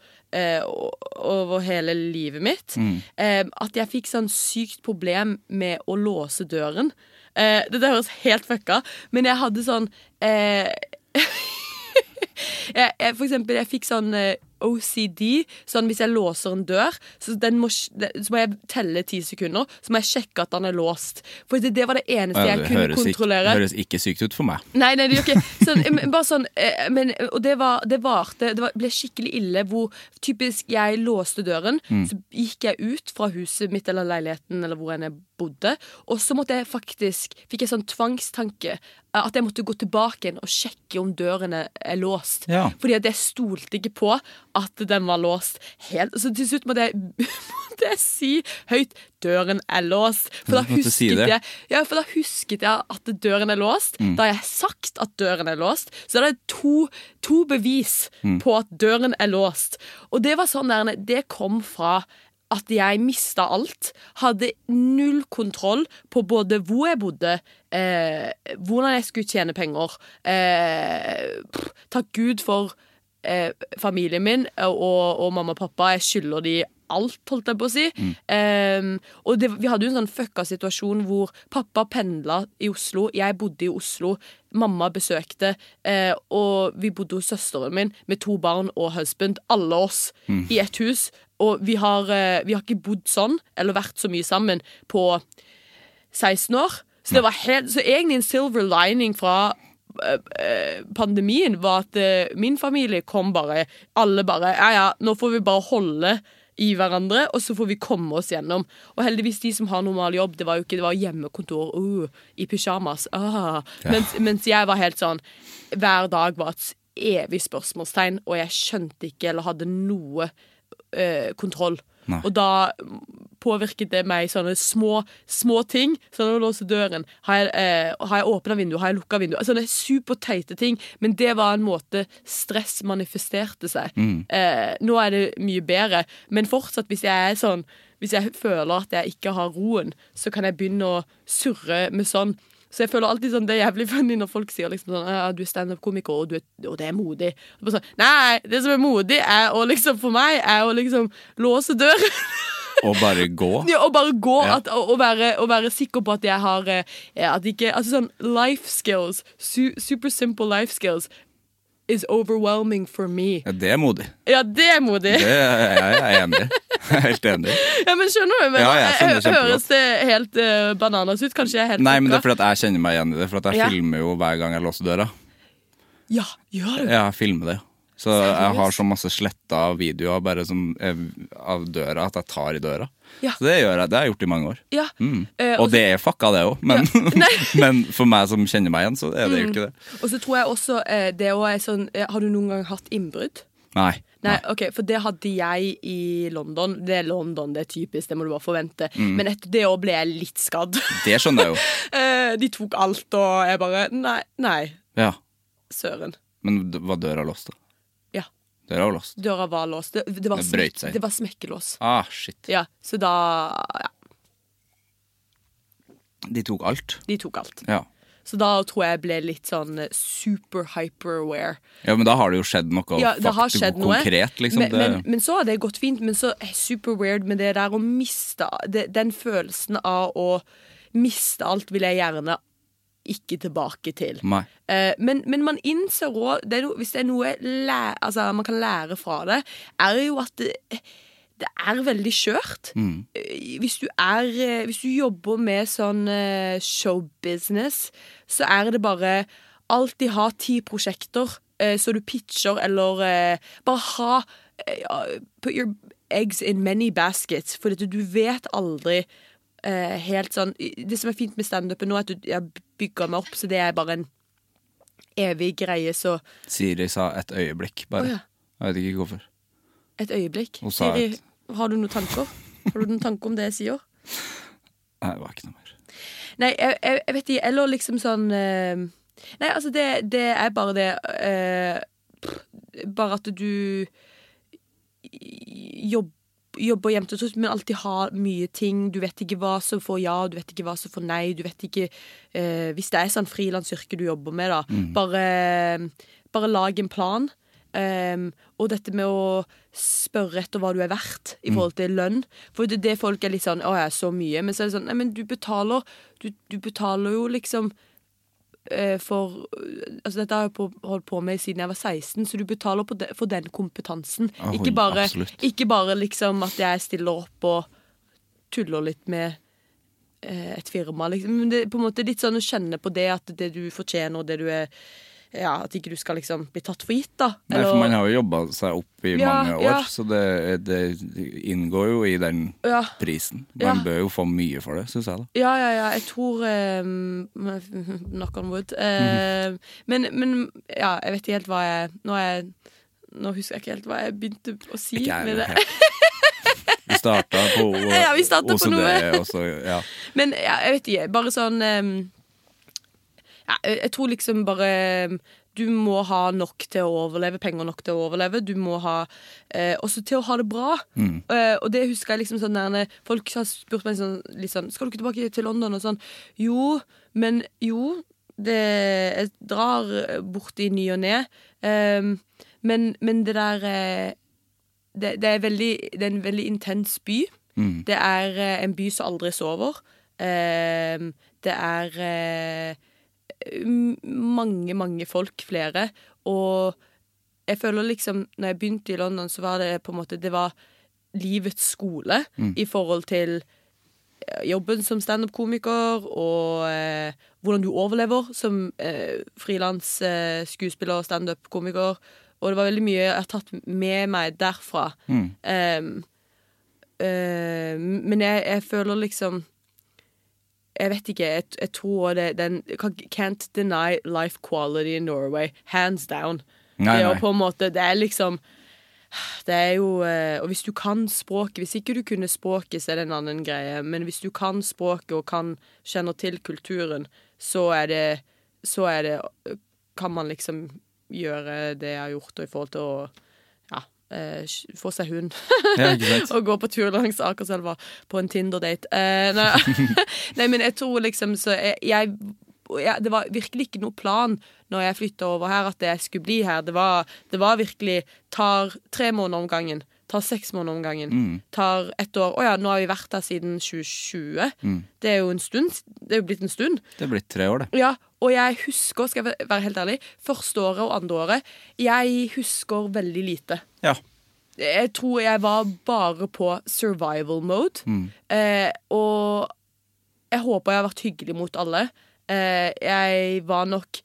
Speaker 4: over hele livet mitt. Eh, at jeg fikk sånn sykt problem med å låse døren. Eh, dette høres helt fucka, men jeg hadde sånn eh, jeg, jeg, For eksempel, jeg fikk sånn eh, OCD. Sånn hvis jeg låser en dør, så, den må, så må jeg telle ti sekunder. Så må jeg sjekke at den er låst. For det, det var det eneste jeg
Speaker 1: det
Speaker 4: kunne
Speaker 1: høres ikke, høres ikke sykt ut for meg.
Speaker 4: Nei, nei, det gjør ikke sånn, Bare sånn eh, men, Og det var Det varte Det var, ble skikkelig ille hvor typisk jeg låste døren, så gikk jeg ut fra huset mitt eller leiligheten eller hvor enn jeg bodde, og så måtte jeg faktisk Fikk jeg sånn tvangstanke eh, at jeg måtte gå tilbake igjen og sjekke om dørene er, låst.
Speaker 1: Ja.
Speaker 4: Fordi at jeg stolte ikke på at den var låst helt. Så til slutt måtte jeg, måtte jeg si høyt 'døren er låst'. For da husket,
Speaker 1: si
Speaker 4: jeg ja, for da husket jeg at døren er låst.
Speaker 1: Mm.
Speaker 4: Da har jeg sagt at døren er låst. Så det er to, to bevis
Speaker 1: Mm.
Speaker 4: på at døren er låst. Og det var sånn der, det kom fra at jeg mista alt. Hadde null kontroll på både hvor jeg bodde, eh, hvordan jeg skulle tjene penger. Eh, pff, takk Gud for eh, familien min og, og mamma og pappa. Jeg skylder de alt, holdt jeg på å si. Eh, og det, vi hadde jo en sånn fucka situasjon hvor pappa pendla i Oslo, jeg bodde i Oslo, mamma besøkte, eh, og vi bodde hos søsteren min med to barn og husband, alle oss, i ett hus. Og vi har, eh, vi har ikke bodd sånn, eller vært så mye sammen, på 16 år. Så det var helt, så egentlig en silver lining fra eh, eh, pandemien, var at min familie kom bare Alle bare Ja, ja, nå får vi bare holde i hverandre, og så får vi komme oss gjennom. Og heldigvis de som har normal jobb, det var jo ikke det var hjemmekontor uh, i pysjamas. Ah. Mens, mens jeg var helt sånn Hver dag var et evig spørsmålstegn, og jeg skjønte ikke eller hadde noe eh, kontroll.
Speaker 1: Nei.
Speaker 4: Og da påvirket det meg sånne små, små ting. Sånn å låse døren. Har jeg, eh, har jeg åpna vinduet? Har jeg lukka vinduet? Sånne superteite ting. Men det var en måte stress manifesterte seg. Eh, nå er det mye bedre, men fortsatt, hvis jeg er sånn Hvis jeg føler at jeg ikke har roen, så kan jeg begynne å surre med sånn. Så jeg føler alltid sånn, Det er jævlig funny når folk sier liksom sånn, ja, du er standup-komiker, og, og det er modig. Og sånn, Nei, det som er modig, er å liksom, for meg, er å liksom låse døren.
Speaker 1: Og bare gå.
Speaker 4: Ja, og bare gå
Speaker 1: Ja.
Speaker 4: at, og, og, være, og være sikker på at jeg har eh, At ikke Altså sånn life skills, su, super simple life skills, is overwhelming for me.
Speaker 1: Ja, det er modig.
Speaker 4: Ja, det er modig.
Speaker 1: Det er jeg er enig. Jeg er Helt enig.
Speaker 4: Ja, men skjønner du? Men,
Speaker 1: Ja, jeg skjønner
Speaker 4: hø- Høres det helt uh, bananas ut? Kanskje jeg er helt
Speaker 1: Nei, men det er fordi at jeg kjenner meg igjen i det. For jeg
Speaker 4: Ja.
Speaker 1: filmer jo hver gang jeg låser døra.
Speaker 4: Ja, gjør du?
Speaker 1: Ja, jeg filmer det. Så jeg har så masse sletta videoer bare som, er av døra at jeg tar i døra.
Speaker 4: Ja.
Speaker 1: Så det gjør jeg. Det har jeg gjort i mange år.
Speaker 4: Ja.
Speaker 1: Mm.
Speaker 4: Eh,
Speaker 1: Og det er fucka, det òg. Men, men for meg som kjenner meg igjen, så er det jo ikke det.
Speaker 4: Og så tror jeg også eh, det også er sånn eh, Har du noen gang hatt innbrudd?
Speaker 1: Nei.
Speaker 4: Nei, ok, For det hadde jeg i London. Det er London, det er typisk, det må du bare forvente.
Speaker 1: Mm.
Speaker 4: Men etter det òg ble jeg litt skadd.
Speaker 1: Det skjønner jeg jo.
Speaker 4: De tok alt, og jeg bare Nei, nei,
Speaker 1: Ja.
Speaker 4: søren.
Speaker 1: Men var døra låst, da? Døra var låst.
Speaker 4: Døra var låst. Det, det, var,
Speaker 1: Det brøt seg.
Speaker 4: det var smekkelås.
Speaker 1: Ah, shit.
Speaker 4: Ja, så da Ja,
Speaker 1: De tok alt.
Speaker 4: de tok alt.
Speaker 1: Ja.
Speaker 4: Så da tror jeg jeg ble litt sånn eh, super hyper-aware.
Speaker 1: ja, men da har det jo skjedd noe
Speaker 4: Ja, det har
Speaker 1: faktisk
Speaker 4: skjedd noe.
Speaker 1: konkret, liksom.
Speaker 4: Men, men, men så har det gått fint. Men så er super weird med det der å miste det, Den følelsen av å miste alt vil jeg gjerne ikke tilbake til. Eh, men, men man innser òg Hvis det er noe læ altså, man kan lære fra det, er jo at det, det er veldig skjørt. Mm. Hvis du er eh, Hvis du jobber med sånn eh, showbusiness, så er det bare alltid ha ti prosjekter eh, så du pitcher, eller eh, bare ha eh, Put your eggs in many baskets, for du vet aldri eh, helt sånn Det som er fint med standupen nå, er at du, jeg bygger meg opp, så det er bare en evig greie, så
Speaker 1: Siri sa et øyeblikk, bare.
Speaker 4: Oh, ja.
Speaker 1: Jeg vet ikke hvorfor.
Speaker 4: Et øyeblikk. Siri,
Speaker 1: et-
Speaker 4: har du noen tanker? Har du noen tanker om det jeg sier?
Speaker 1: Nei, det var ikke noe mer.
Speaker 4: Nei, jeg, jeg, jeg vet ikke. Eller liksom sånn uh... Nei, altså, det, det er bare det uh... Bare at du jobb, jobber jevnt og trutt, men alltid har mye ting. Du vet ikke hva som får ja, du vet ikke hva som får nei. Du vet ikke eh, Hvis det er sånn frilansyrke du jobber med, da, bare, bare lag en plan. Um, og dette med å spørre etter hva du er verdt i forhold til lønn. For det, det folk er litt sånn 'Å er så mye.' Men så er det sånn Nei, men du betaler Du, du betaler jo liksom for Altså, dette har jeg på, holdt på med siden jeg var 16, så du betaler på de, for den kompetansen.
Speaker 1: Oh,
Speaker 4: ikke, bare, ikke bare liksom at jeg stiller opp og tuller litt med eh, et firma, liksom. Men det er på en måte litt sånn å kjenne på det at det du fortjener, og det du er Ja, at ikke du skal liksom bli tatt for gitt, da.
Speaker 1: Nei, for man har jo jobba seg opp i
Speaker 4: Ja,
Speaker 1: mange år,
Speaker 4: ja.
Speaker 1: så det, det inngår jo i den
Speaker 4: Ja.
Speaker 1: prisen. Man bør jo få mye for det, syns jeg, da.
Speaker 4: Ja, ja, ja. Jeg tror um, Knock on wood. Eh, men, men ja, jeg vet ikke helt hva jeg Nå, jeg, nå husker jeg ikke helt hva jeg begynte å si
Speaker 1: Ikke jeg
Speaker 4: med det.
Speaker 1: Vi starta på O-
Speaker 4: Ja, vi startet på
Speaker 1: OCD,
Speaker 4: noe.
Speaker 1: og så, ja.
Speaker 4: Men jeg vet ikke. Bare sånn um, ja, jeg, tror liksom bare um, Du må ha nok til å overleve, penger nok til å overleve. Du må ha eh, også til å ha det bra. Eh, og det husker jeg liksom sånn der Folk har spurt meg sånn, litt sånn Skal du ikke tilbake til London? Og sånn. Jo, men jo. Det, jeg drar bort i ny og ne. Eh, men, men det der eh, det, det, er veldig, det er en veldig intens by. Det er eh, en by som aldri sover. Eh, det er eh, mange, mange folk, flere. Og jeg føler liksom Når jeg begynte i London, så var det på en måte Det var livets skole i forhold til jobben som standup-komiker, og eh, hvordan du overlever som eh, frilans eh, skuespiller og standup-komiker. Og det var veldig mye jeg har tatt med meg derfra. Um, uh, men jeg, jeg føler liksom Jeg vet ikke. Jeg, jeg tror det den Can't deny life quality in Norway. Hands down.
Speaker 1: Nei,
Speaker 4: det er jo på en måte Det er liksom det er jo eh, Og hvis du kan språket Hvis ikke du kunne språket, så er det en annen greie. Men hvis du kan språket og kan kjenner til kulturen, så er det Så er det Kan man liksom gjøre det jeg har gjort, og i forhold til å eh, få seg hund.
Speaker 1: Ja,
Speaker 4: og gå på tur langs Akerselva på en Tinder-date. Eh, nei. nei, men jeg tror liksom så jeg, jeg, jeg Det var virkelig ikke noe plan når jeg flytta over her, at jeg skulle bli her. Det var, det var virkelig Tar tre måneder om gangen. Tar seks måneder om gangen. Tar ett år. Å ja, nå har vi vært her siden 2020. Det er jo en stund. Det er jo blitt en stund.
Speaker 1: Det er blitt tre år, det.
Speaker 4: Ja, og jeg husker, skal jeg være helt ærlig, første året og andre året Jeg husker veldig lite.
Speaker 1: Ja.
Speaker 4: Jeg tror jeg var bare på survival mode. Eh, og jeg håper jeg har vært hyggelig mot alle. Eh, jeg var nok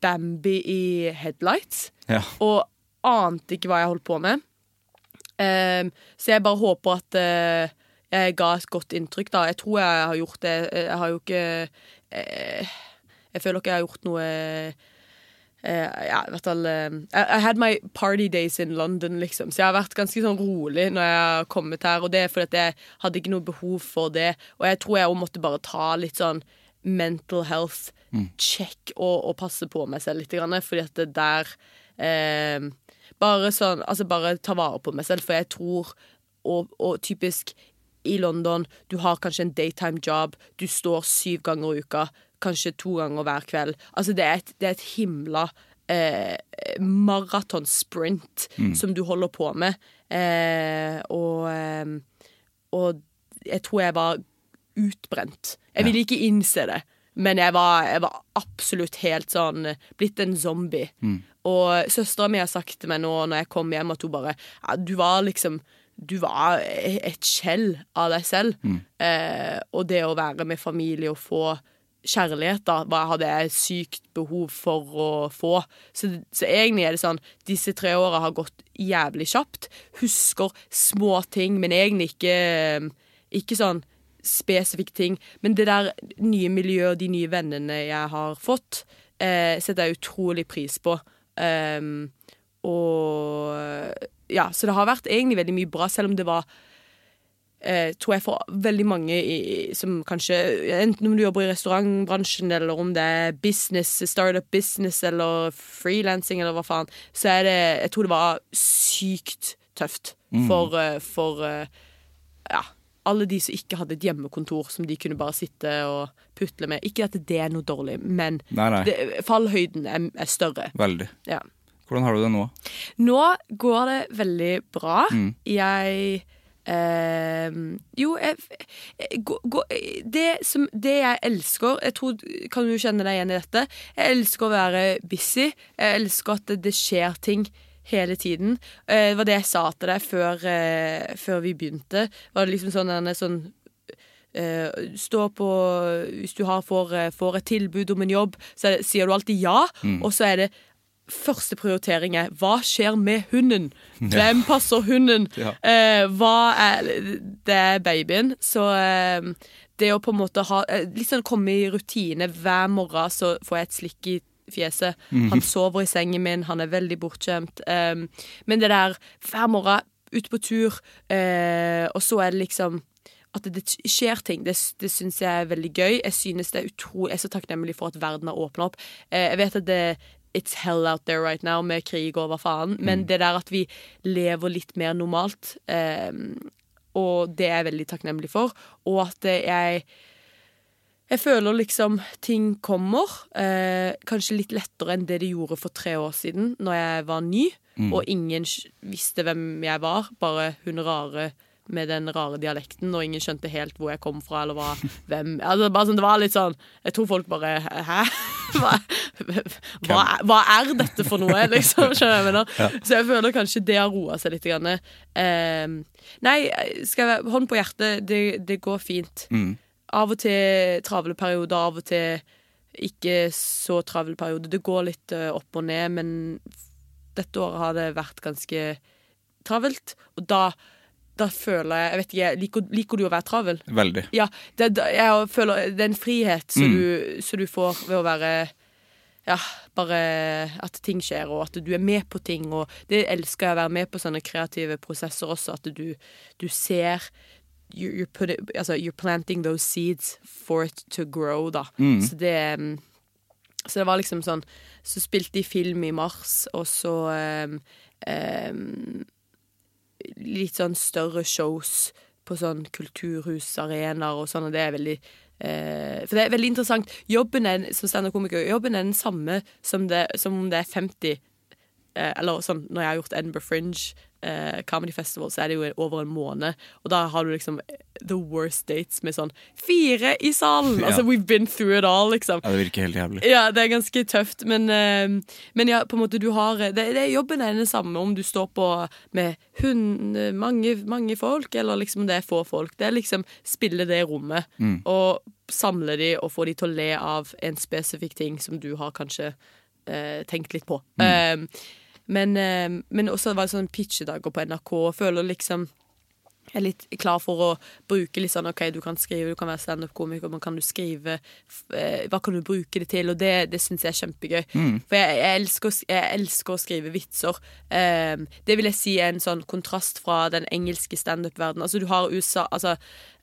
Speaker 4: Bambi i headlights
Speaker 1: Ja.
Speaker 4: og ante ikke hva jeg holdt på med. Eh, så jeg bare håper at eh, jeg ga et godt inntrykk, da. Jeg tror jeg har gjort det. Jeg har jo ikke eh, Jeg føler ikke jeg har gjort noe Uh, ja, i hvert fall uh, I, I had my party days in London, liksom. Så jeg har vært ganske sånn rolig når jeg har kommet her. Og det er fordi jeg hadde ikke noe behov for det. Og jeg tror jeg òg måtte bare ta litt sånn mental health check og, og passe på meg selv litt. Grann, fordi at det der uh, Bare sånn Altså bare ta vare på meg selv, for jeg tror og, og typisk i London, du har kanskje en daytime job, du står syv ganger i uka, kanskje to ganger hver kveld. Altså, det er et, det er et himla eh, maratonsprint som du holder på med. Eh, og, eh, og jeg tror jeg var utbrent. Jeg ville ikke innse det. Men jeg var, jeg var absolutt helt sånn blitt en zombie. Og søstera mi har sagt til meg nå når jeg kom hjem, at hun bare ja, Du var liksom Du var et skjell av deg selv. Eh, og det å være med familie og få kjærlighet, da, hva hadde jeg sykt behov for å få. Så, så egentlig er det sånn Disse tre åra har gått jævlig kjapt. Husker små ting, men egentlig ikke Ikke sånn spesifikke ting. Men det der nye miljøet de nye vennene jeg har fått, eh, setter jeg utrolig pris på. Um, og ja, så det har vært egentlig veldig mye bra, selv om det var eh, tror jeg for veldig mange i, som kanskje Enten om du jobber i restaurantbransjen, eller om det er business, startup business eller frilansing, eller hva faen, så er det Jeg tror det var sykt tøft for, eh, for eh, ja, alle de som ikke hadde et hjemmekontor som de kunne bare sitte og putle med. Ikke at det er noe dårlig, men
Speaker 1: Nei, nei.
Speaker 4: Det, fallhøyden er, er større.
Speaker 1: Veldig.
Speaker 4: Ja.
Speaker 1: Hvordan har du det nå?
Speaker 4: Nå går det veldig bra. Jeg eh, Jo, jeg, jeg, gå- gå- det, som, det jeg elsker jeg tror, Kan du kjenne deg igjen i dette? Jeg elsker å være busy. Jeg elsker at det, det skjer ting hele tiden. Uh, det var det jeg sa til deg før, uh, før vi begynte. Var det liksom sånn, denne, sånn eh, stå på Hvis du har, får, eh, får et tilbud om en jobb, så det, sier du alltid ja, og så er det Første prioritering er hva skjer med hunden? Hvem passer hunden?
Speaker 1: Ja.
Speaker 4: Eh, hva er Det er babyen. Så eh, det å på en måte ha liksom komme i rutine. Hver morgen så får jeg et slikk i fjeset. Han sover i sengen min, han er veldig bortskjemt. Um, men det der hver morgen ute på tur, eh, og så er det liksom at det, det skjer ting. Det, det syns jeg er veldig gøy. Jeg synes det er utrolig, jeg er så takknemlig for at verden har åpna opp. Jeg vet at det It's hell out there right now med krig og hva faen. Men det der at vi lever litt mer normalt, eh, og det er jeg veldig takknemlig for. Og at jeg jeg føler liksom ting kommer. Eh, kanskje litt lettere enn det de gjorde for tre år siden, når jeg var ny, og ingen visste hvem jeg var. Bare hun rare med den rare dialekten, og ingen skjønte helt hvor jeg kom fra, eller hva, hvem altså, sånn, Det var litt sånn Jeg tror folk bare Hæ? hva, hva, hva er dette for noe, liksom? Jeg ja. Så jeg føler kanskje det har roa seg litt. Grann. Eh, nei, skal jeg hånd på hjertet, det, det går fint. Av og til travle perioder, av og til ikke så travel periode. Det går litt eh, opp og ned, men dette året har det vært ganske travelt. Og da, da føler jeg Jeg vet ikke, liker, liker du å være travel?
Speaker 1: Veldig.
Speaker 4: Ja, det, jeg føler det er en frihet som du, som du får ved å være ja, bare at ting skjer, og at du er med på ting. Og det elsker jeg å være med på sånne kreative prosesser også, at du, du ser you, you're, put it, altså, you're planting those seeds for it to grow, da. Så det mm, Så det var liksom sånn Så spilte de film i mars, og så um, um, litt sånn større shows på sånn kulturhusarenaer og sånn, og det er veldig eh, For det er veldig interessant. Jobben er, som standup-komiker, jobben er den samme som, det, som om det er 50 eh, Eller sånn når jeg har gjort Edinburgh Fringe eh, Comedy Festival, så er det jo over en måned, og da har du liksom the worst dates med sånn fire i salen!
Speaker 1: Ja.
Speaker 4: Altså, we've been through it all, liksom.
Speaker 1: Ja, det virker helt jævlig.
Speaker 4: Ja, det er ganske tøft, men, eh, men ja, på en måte du har det, det Jobben er den samme om du står på med hund, mange, mange folk, eller liksom det er få folk. Det er liksom spille det rommet, og samle de og få de til å le av en spesifikk ting som du har kanskje eh, tenkt litt på. Eh, men, eh, men også var det sånn pitchedager på NRK, og føler liksom jeg er litt klar for å bruke litt sånn OK, du kan skrive, du kan være standup-komiker, men kan du skrive eh, Hva kan du bruke det til? Og det, det syns jeg er kjempegøy. For jeg, jeg, elsker, jeg elsker å skrive vitser. Um, det vil jeg si er en sånn kontrast fra den engelske standup-verdenen. Altså, du har USA Altså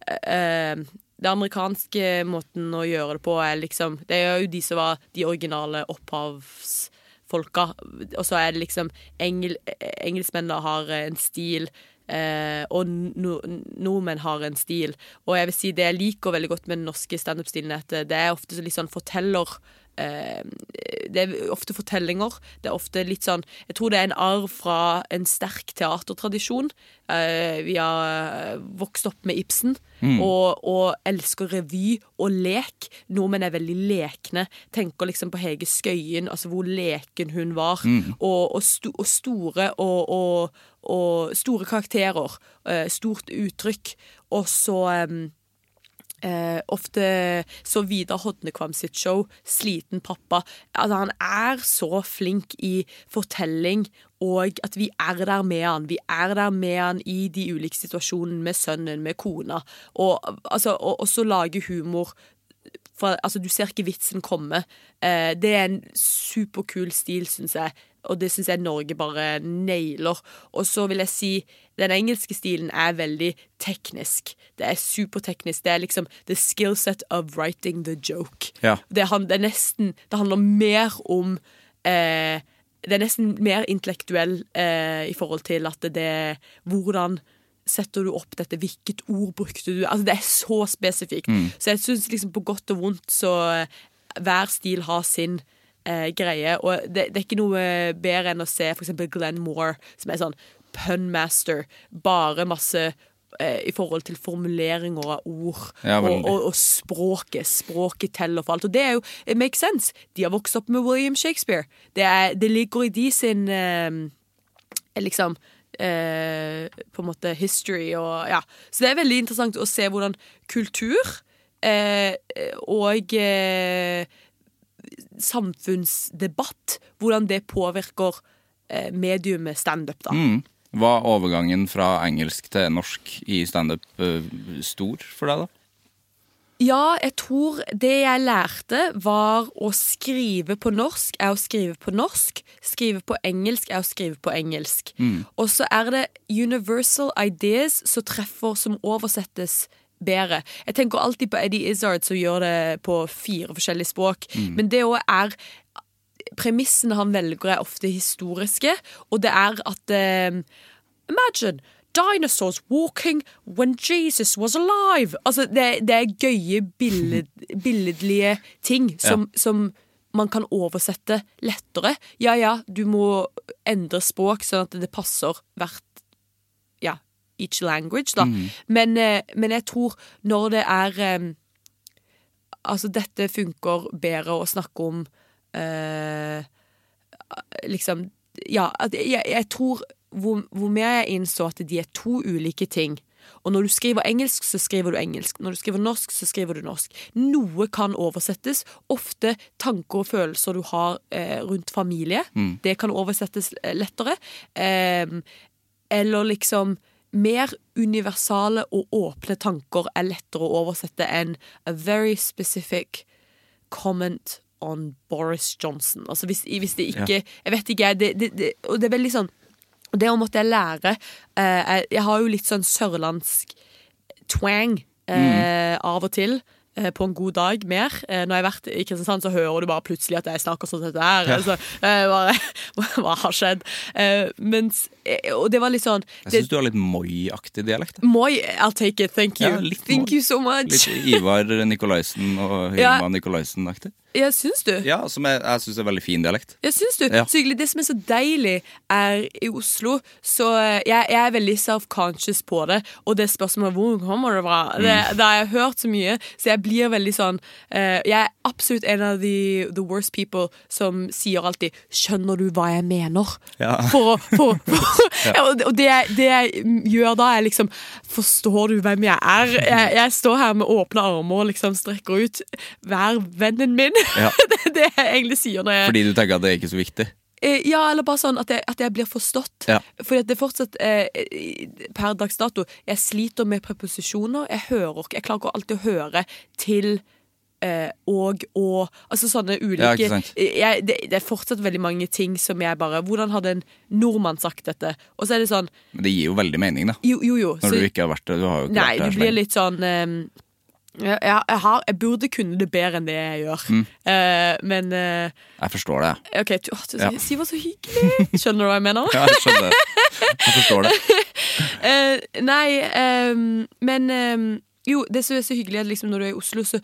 Speaker 4: eh, det amerikanske måten å gjøre det på er liksom Det er jo de som var de originale opphavsfolka. Og så er det liksom engel, Engelskmennene har en stil. Eh, og no, nordmenn har en stil. Og jeg vil si det jeg liker veldig godt med den norske standup-stilen, er at det er ofte litt sånn forteller Det er ofte fortellinger. Det er ofte litt sånn Jeg tror det er en arv fra en sterk teatertradisjon. Eh, vi har vokst opp med Ibsen og, og elsker revy og lek. Nordmenn er veldig lekne. Tenker liksom på Hege Skøyen, altså hvor leken hun var. Og, og, sto, og store og, store karakterer. eh, stort uttrykk. Og så eh, ofte så Vidar Hodnekvam sitt show, 'Sliten pappa'. Altså, han er så flink i fortelling, og at vi er der med han. Vi er der med han i de ulike situasjonene med sønnen, med kona. Og, altså, og også lage humor. For, altså, du ser ikke vitsen komme. Eh, det er en superkul stil, syns jeg. Og det syns jeg Norge bare nailer. Og så vil jeg si den engelske stilen er veldig teknisk. Det er superteknisk. Det er liksom the skill set of writing the joke.
Speaker 1: Ja.
Speaker 4: Det, handler det er nesten Det handler mer om eh, Det er nesten mer intellektuell eh, i forhold til at det Hvordan setter du opp dette? Hvilket ord brukte du? Altså Det er så spesifikt. Så jeg syns liksom på godt og vondt så eh, hver stil har sin eh, greie. Og det, det er ikke noe bedre enn å se eksempel Glenn Moore, som er sånn pun master. Bare masse eh, i forhold til formuleringer av ord
Speaker 1: Ja,
Speaker 4: og, og, og språket. Språket teller for alt. Og det er jo It makes sense. De har vokst opp med William Shakespeare. Det, er, det ligger i de sin eh, liksom eh, på en måte history og ja. Så det er veldig interessant å se hvordan kultur eh, og eh, samfunnsdebatt, hvordan det påvirker eh, mediumet standup, da.
Speaker 1: Mm. Var overgangen fra engelsk til norsk i standup eh, stor for deg, da?
Speaker 4: Ja, jeg tror det jeg lærte var å skrive på norsk er å skrive på norsk. Skrive på engelsk er å skrive på engelsk. Og så er det universal ideas som treffer, som oversettes bedre. Jeg tenker alltid på Eddie Izzard som gjør det på fire forskjellige språk. Men det òg er Premissene han velger, er ofte historiske, og det er at eh, Imagine dinosaurs walking when Jesus was alive. Altså, det, det er gøye, billed, billedlige ting som, som man kan oversette lettere. Ja, ja, du må endre språk sånn at det passer hvert ja, each language, da. Men, eh, men jeg tror når det er eh, altså, dette funker bedre å snakke om eh, Liksom Ja, at jeg, jeg tror hvor, hvor mer jeg innså at de er to ulike ting. Og når du skriver engelsk, så skriver du engelsk. Når du skriver norsk, så skriver du norsk. Noe kan oversettes. Ofte tanker og følelser du har eh, rundt familie. Det kan oversettes eh, lettere. Eh, eller liksom mer universale og åpne tanker er lettere å oversette enn a very specific comment on Boris Johnson. Altså hvis, hvis det ikke Jeg vet ikke. Det, det, det, og det er veldig sånn Det å måtte jeg lære. Eh, jeg, jeg har jo litt sånn sørlandsk twang eh, av og til. eh, På en god dag mer. Eh, Når jeg har vært i Kristiansand, så hører du bare plutselig at jeg snakker sånn som dette her. Altså, eh, hva har skjedd? Mens, og det var litt sånn
Speaker 1: Jeg syns du har litt Moi-aktig dialekt.
Speaker 4: Moi, I'll take it, thank you.
Speaker 1: Ja,
Speaker 4: thank
Speaker 1: Moi.
Speaker 4: you so much.
Speaker 1: Litt Ivar Nikolaisen og
Speaker 4: Ja.
Speaker 1: Hilma Nikolaisen-aktig.
Speaker 4: Ja, syns du?
Speaker 1: Ja, som jeg, jeg syns er veldig fin dialekt.
Speaker 4: Ja, syns du?
Speaker 1: Ja.
Speaker 4: Så hyggelig. Det som er så deilig er i Oslo Så eh, jeg, jeg er veldig self-conscious på det. Og det spørsmålet hvor kommer det fra, det,
Speaker 1: Mm.
Speaker 4: det har jeg hørt så mye. Så jeg blir veldig sånn uh, Jeg er absolutt en av de the worst people som sier alltid 'Skjønner du hva jeg mener?'
Speaker 1: Ja.
Speaker 4: For, å- for, for, Det- Og det, det jeg gjør da, er liksom Forstår du hvem jeg er? Jeg, jeg står her med åpne armer og liksom strekker ut. Vær vennen min.
Speaker 1: Ja.
Speaker 4: det er det jeg egentlig sier når jeg
Speaker 1: Fordi du tenker at det er ikke så viktig?
Speaker 4: Eh, Ja, eller bare sånn at jeg, at jeg blir forstått.
Speaker 1: Ja.
Speaker 4: Fordi at det fortsatt eh, Per dags dato Jeg sliter med preposisjoner. Jeg hører ikke Jeg klarer ikke alltid å høre til eh, og og Altså sånne ulike
Speaker 1: Ja.
Speaker 4: Eh, jeg, det, det er fortsatt veldig mange ting som jeg bare Hvordan hadde en nordmann sagt dette? Og så er det sånn
Speaker 1: Men det gir jo veldig mening, da.
Speaker 4: Jo, jo. jo
Speaker 1: Når
Speaker 4: så-
Speaker 1: du ikke har vært det. Du har jo ikke
Speaker 4: Nei,
Speaker 1: vært
Speaker 4: det
Speaker 1: her så
Speaker 4: blir
Speaker 1: lenge.
Speaker 4: litt sånn ehm, jeg, jeg, har, jeg burde kunne det bedre enn det jeg gjør.
Speaker 1: Mm.
Speaker 4: Eh, men eh,
Speaker 1: Jeg forstår det.
Speaker 4: OK, du, å, du,
Speaker 1: Ja.
Speaker 4: Siv var så hyggelig. Skjønner du hva jeg mener?
Speaker 1: Ja, jeg skjønner. Jeg forstår det.
Speaker 4: Eh, nei, ehm, men ehm, jo, det som er så hyggelig er liksom når du er i Oslo, så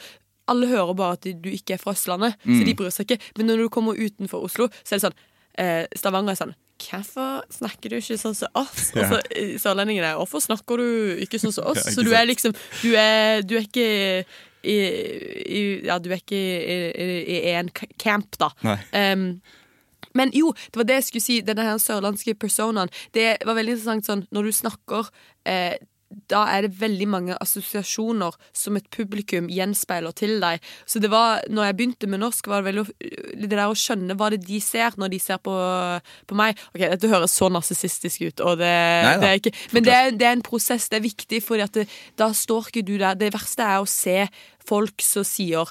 Speaker 4: alle hører bare at du ikke er fra Østlandet, så
Speaker 1: Mm.
Speaker 4: de bryr seg ikke. Men når du kommer utenfor Oslo, så er det sånn eh, Stavanger er sånn Hvorfor snakker du ikke sånn som oss? Og så eh, sørlendingene Hvorfor snakker du ikke sånn som oss? Så du er liksom Du er, du er ikke i, i, Ja, du er ikke i, i, en camp, da. Ehm, men jo, det var det jeg skulle si. Denne her sørlandske personaen. Det var veldig interessant sånn når du snakker eh, da er det veldig mange assosiasjoner som et publikum gjenspeiler til deg. Så det var, når jeg begynte med norsk, var det veldig det der å skjønne hva det de ser når de ser på, på meg. Ok, Dette høres så narsissistisk ut, og det, det er ikke Men det er, det er en prosess. Det er viktig, at da står ikke du der. Det verste er å se folk som sier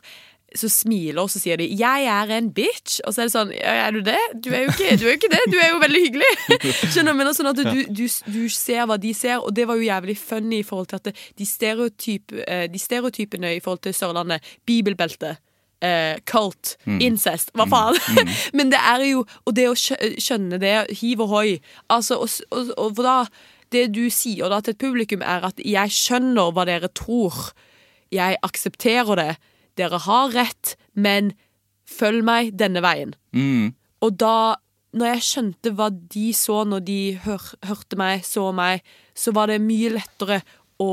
Speaker 4: så smiler og så sier de 'jeg er en bitch', og så er det sånn 'er du det?' Du er jo ikke, du er jo ikke det, du er jo veldig hyggelig. Skjønner du? Men sånn at du, du, du ser hva de ser, og det var jo jævlig funny i forhold til at de, stereotyp, eh, de stereotypene i forhold til Sørlandet, bibelbelte Eh, cult, incest, hva faen? Men det er jo Og det å skjønne det, hiv ohoi, Altså, og, og, og da Det du sier da til et publikum, er at 'jeg skjønner hva dere tror'. Jeg aksepterer det. Dere har rett, men følg meg denne veien.
Speaker 1: Mm.
Speaker 4: Og da, når jeg skjønte hva de så når de hør, hørte meg, så meg, så var det mye lettere å,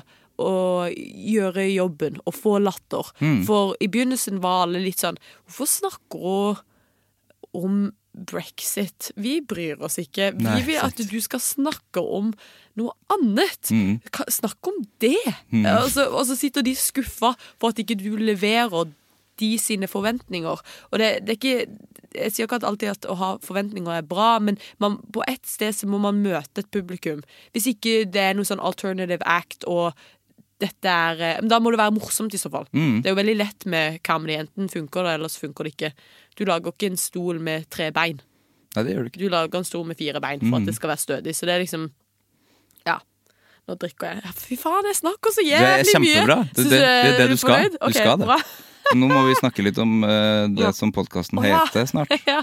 Speaker 4: å gjøre jobben og få latter. For i begynnelsen var alle litt sånn Hvorfor snakker hun om brexit? Vi bryr oss ikke. Vi
Speaker 1: Nei,
Speaker 4: vil at du skal snakke om noe annet. Mm. Snakk om det! Og, så, og så sitter de skuffa for at ikke du leverer de sine forventninger. Og det, det er ikke Jeg sier ikke at alltid at å ha forventninger er bra, men man, på ett sted så må man møte et publikum. Hvis ikke det er noe sånn alternative act og dette er eh, Men da må det være morsomt, i så fall. Det er jo veldig lett med comedy. Enten funker det, eller så funker det ikke. Du lager ikke en stol med tre bein.
Speaker 1: Nei, det gjør du ikke.
Speaker 4: Du lager en stol med fire bein for at det skal være stødig. Så det er liksom Ja. Nå drikker jeg. Fy faen, jeg snakker så
Speaker 1: Det er
Speaker 4: jævlig mye!
Speaker 1: kjempebra. Det, det, det er det
Speaker 4: er
Speaker 1: du skal. Du
Speaker 4: okay,
Speaker 1: skal det.
Speaker 4: Bra.
Speaker 1: Nå må vi snakke litt om uh, det
Speaker 4: Ja.
Speaker 1: som podkasten heter snart.
Speaker 4: ja.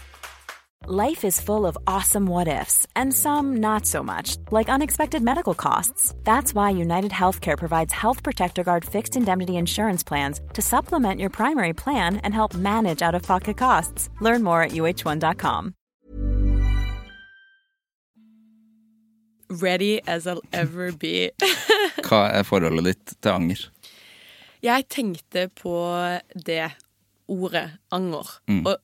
Speaker 5: Life is full of awesome what ifs, and some not so much, like unexpected medical costs. That's why United Healthcare provides Health Protector Guard fixed indemnity insurance plans to supplement your primary plan and help manage out of pocket costs. Learn more at uh1.com.
Speaker 4: Ready as I'll ever be.
Speaker 1: Hva er forholdet ditt til anger?
Speaker 4: Jeg tenkte på det ordet anger. Og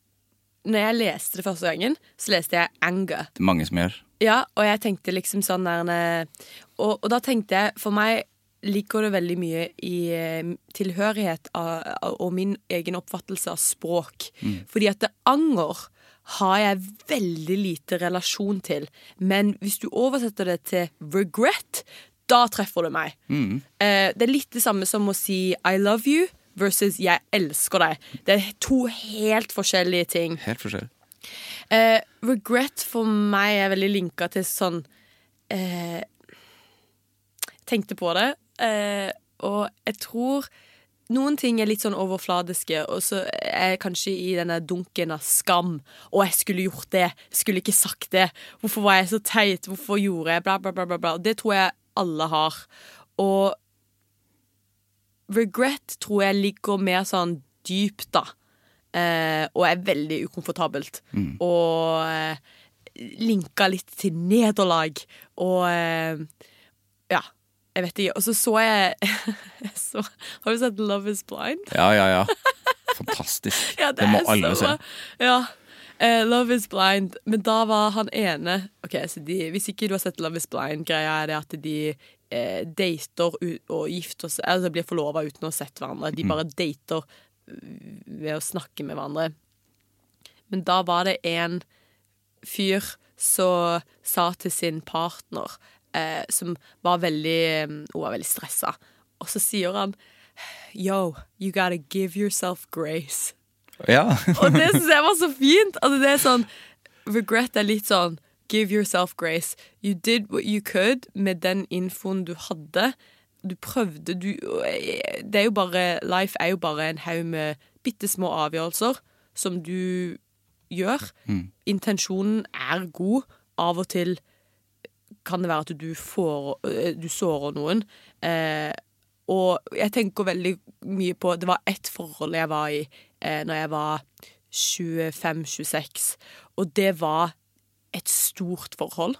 Speaker 4: når jeg leste det første gangen, så leste jeg anger.
Speaker 1: Det er mange som gjør.
Speaker 4: Ja, og jeg tenkte liksom sånn der eh, og, og da tenkte jeg, for meg ligger det veldig mye i eh, tilhørighet av, og min egen oppfattelse av språk. Fordi at det anger har jeg veldig lite relasjon til. Men hvis du oversetter det til regret, da treffer det meg. Eh, det er litt det samme som å si I love you versus jeg elsker deg. Det er to helt forskjellige ting.
Speaker 1: Helt forskjellig.
Speaker 4: Eh, regret for meg er veldig linka til sånn eh, Tenkte på det, eh, og jeg tror noen ting er litt sånn overfladiske, og så er jeg kanskje i denne dunken av skam. Og jeg skulle gjort det. Skulle ikke sagt det. Hvorfor var jeg så teit? Hvorfor gjorde jeg bla, bla, bla, bla, bla. Det tror jeg alle har. Og regret tror jeg ligger mer sånn dypt, da. Eh, og er veldig ukomfortabelt. Og eh, linka litt til nederlag. Og eh, ja, jeg vet ikke. Og så så jeg, så, Har du sett Love Is Blind?
Speaker 1: Ja, ja, ja. Fantastisk.
Speaker 4: Ja,
Speaker 1: det, må
Speaker 4: er
Speaker 1: alle
Speaker 4: så
Speaker 1: se.
Speaker 4: Ja. Eh, Love Is Blind. Men da var han ene Ok, så de, Hvis ikke du har sett Love Is Blind, greia er det at de eh, dater og gifter seg Altså blir forlova uten å ha sett hverandre. De bare dater ved å snakke med hverandre. Men da var det en fyr som sa til sin partner, eh, som var veldig Hun var veldig stressa, og så sier han Yo, you gotta give yourself grace.
Speaker 1: Ja.
Speaker 4: Og det syns jeg var så fint. Altså, det er sånn Regret er litt sånn Give yourself grace. You did what you could med den infoen du hadde. Du prøvde du Det er jo bare Life er jo bare en haug med bitte små avgjørelser som du gjør. Intensjonen er god. Av og til kan det være at du, får, øh, du sårer noen. Eh, og jeg tenker veldig mye på Det var ett forhold jeg var i eh, når jeg var 25-26, og det var et stort forhold.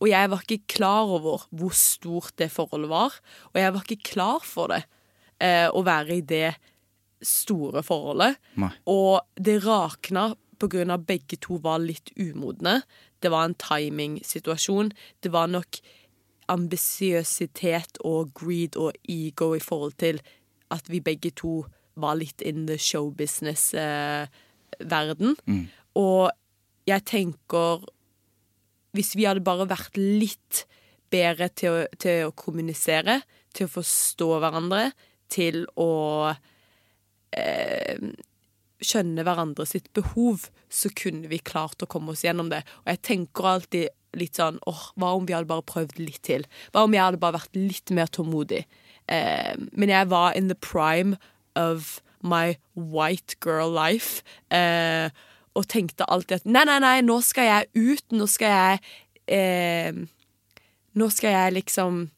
Speaker 4: Og jeg var ikke klar over hvor stort det forholdet var, og jeg var ikke klar for det, eh, å være i det store forholdet.
Speaker 1: Nei.
Speaker 4: Og det rakna av begge to var litt umodne. Det var en timingsituasjon. Det var nok ambisiøsitet og greed og ego i forhold til at vi begge to var litt in the showbusiness-verden. Og jeg tenker Hvis vi hadde bare vært litt bedre til å, til å kommunisere, til å forstå hverandre, til å eh, skjønne hverandre sitt behov, så kunne vi klart å komme oss gjennom det. Og jeg tenker alltid litt sånn åh, hva om vi hadde bare prøvd litt til? Hva om jeg hadde bare vært litt mer tålmodig? Eh, men jeg var in the prime of my white girl life. Eh, og tenkte alltid at nei, nei, nei, nå skal jeg ut. Nå skal jeg eh, Nå skal jeg liksom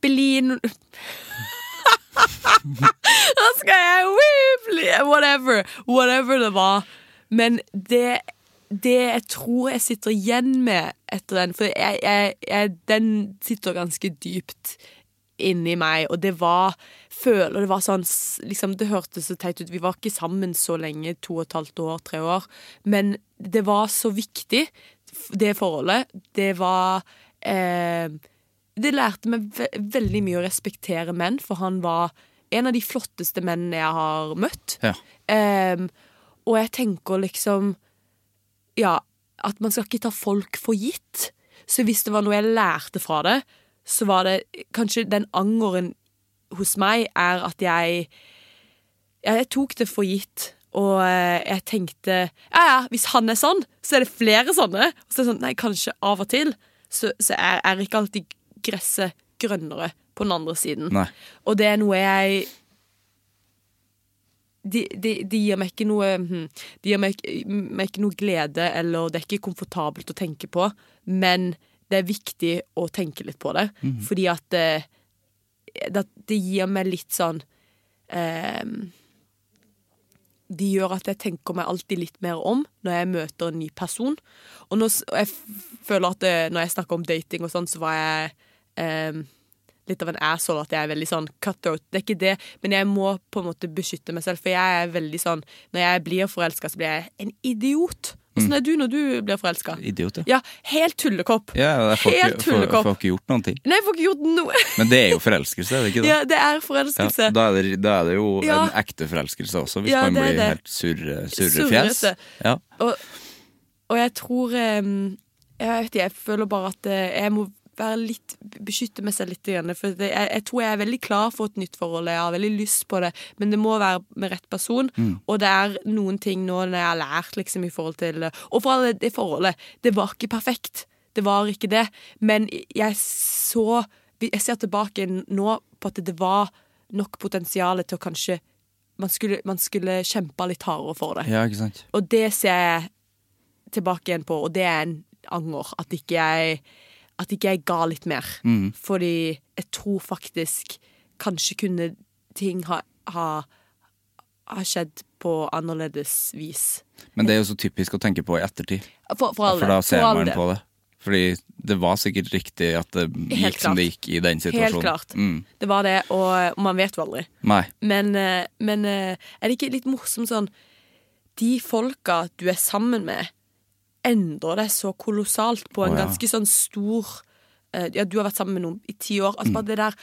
Speaker 4: bli Nå skal jeg bli Whatever. Whatever det var. Men det, det jeg tror jeg sitter igjen med etter den For jeg, jeg, jeg, den sitter ganske dypt inni meg, og det var Føler det var sånn liksom, Det hørtes så teit ut. Vi var ikke sammen så lenge, to og et halvt år, tre år. Men det var så viktig, det forholdet. Det var eh, Det lærte meg ve veldig mye å respektere menn, for han var en av de flotteste mennene jeg har møtt.
Speaker 1: Ja.
Speaker 4: Eh, og jeg tenker liksom Ja, at man skal ikke ta folk for gitt. Så hvis det var noe jeg lærte fra det, så var det kanskje den angeren hos meg er at jeg Jeg tok det for gitt. Og eh, jeg tenkte ja ja, hvis han er sånn, så er det flere sånne. Og så er det sånn, nei, kanskje av og til så, så er, er ikke alltid gresset grønnere på den andre siden.
Speaker 1: Nei.
Speaker 4: Og det er noe jeg de, de, de gir meg ikke noe hm, De gir meg, meg ikke noe glede, eller det er ikke komfortabelt å tenke på, men det er viktig å tenke litt på det, fordi at det, det, gir meg litt sånn eh, De gjør at jeg tenker meg alltid litt mer om når jeg møter en ny person. Og, nå, og jeg føler at det, når jeg snakker om dating og sånn, så var jeg eh, litt av en asshole at jeg er veldig sånn cutthroat. Det er ikke det, men jeg må på en måte beskytte meg selv, for jeg er veldig sånn Når jeg blir forelska, så blir jeg en idiot. Åssen er du når du blir forelska?
Speaker 1: Idiot, ja.
Speaker 4: Ja, helt tullekopp.
Speaker 1: Ja, jeg får,
Speaker 4: Helt
Speaker 1: ikke, får,
Speaker 4: tullekopp.
Speaker 1: får ikke gjort noen ting.
Speaker 4: Nei, jeg får ikke gjort noe.
Speaker 1: Men det er jo forelskelse, er det ikke det?
Speaker 4: Ja, det er
Speaker 1: Ja,
Speaker 4: forelskelse.
Speaker 1: da, er det, da er det jo
Speaker 4: Ja.
Speaker 1: en ekte forelskelse også, hvis
Speaker 4: Ja,
Speaker 1: man blir
Speaker 4: det.
Speaker 1: helt surre, surrefjes.
Speaker 4: Surrete.
Speaker 1: Ja.
Speaker 4: Og, og jeg tror em, Jeg vet ikke, jeg føler bare at eh, jeg må være litt beskytte meg selv litt. For jeg, jeg tror jeg er veldig klar for et nytt forhold. Jeg har veldig lyst på det, men det må være med rett person. Og det er noen ting nå når jeg har lært liksom i forhold til Og for alle det forholdet, det var ikke perfekt. Det var ikke det. Men jeg så Jeg ser tilbake nå på at det var nok potensial til å kanskje man skulle, man skulle kjempe litt hardere for det.
Speaker 1: ja, ikke sant.
Speaker 4: Og det ser jeg tilbake igjen på, og det er en anger. At ikke jeg, at ikke jeg ga litt mer.
Speaker 1: Mm.
Speaker 4: Fordi jeg tror faktisk kanskje kunne ting ha, ha, ha skjedd på annerledes vis.
Speaker 1: Men det er jo så typisk å tenke på i ettertid,
Speaker 4: For, for alle.
Speaker 1: for da ser
Speaker 4: for
Speaker 1: man på det. Fordi det var sikkert riktig at det
Speaker 4: Helt
Speaker 1: gikk som
Speaker 4: klart.
Speaker 1: det gikk i den situasjonen.
Speaker 4: Helt klart.
Speaker 1: Mm.
Speaker 4: Det var det, og, og man vet jo aldri.
Speaker 1: Nei.
Speaker 4: Men, eh, men eh, er det ikke litt morsomt sånn De folka du er sammen med, endrer deg så kolossalt på en
Speaker 1: oh, ja.
Speaker 4: ganske sånn stor uh, Ja, du har vært sammen med noen i ti år. Altså
Speaker 1: Mm.
Speaker 4: bare det der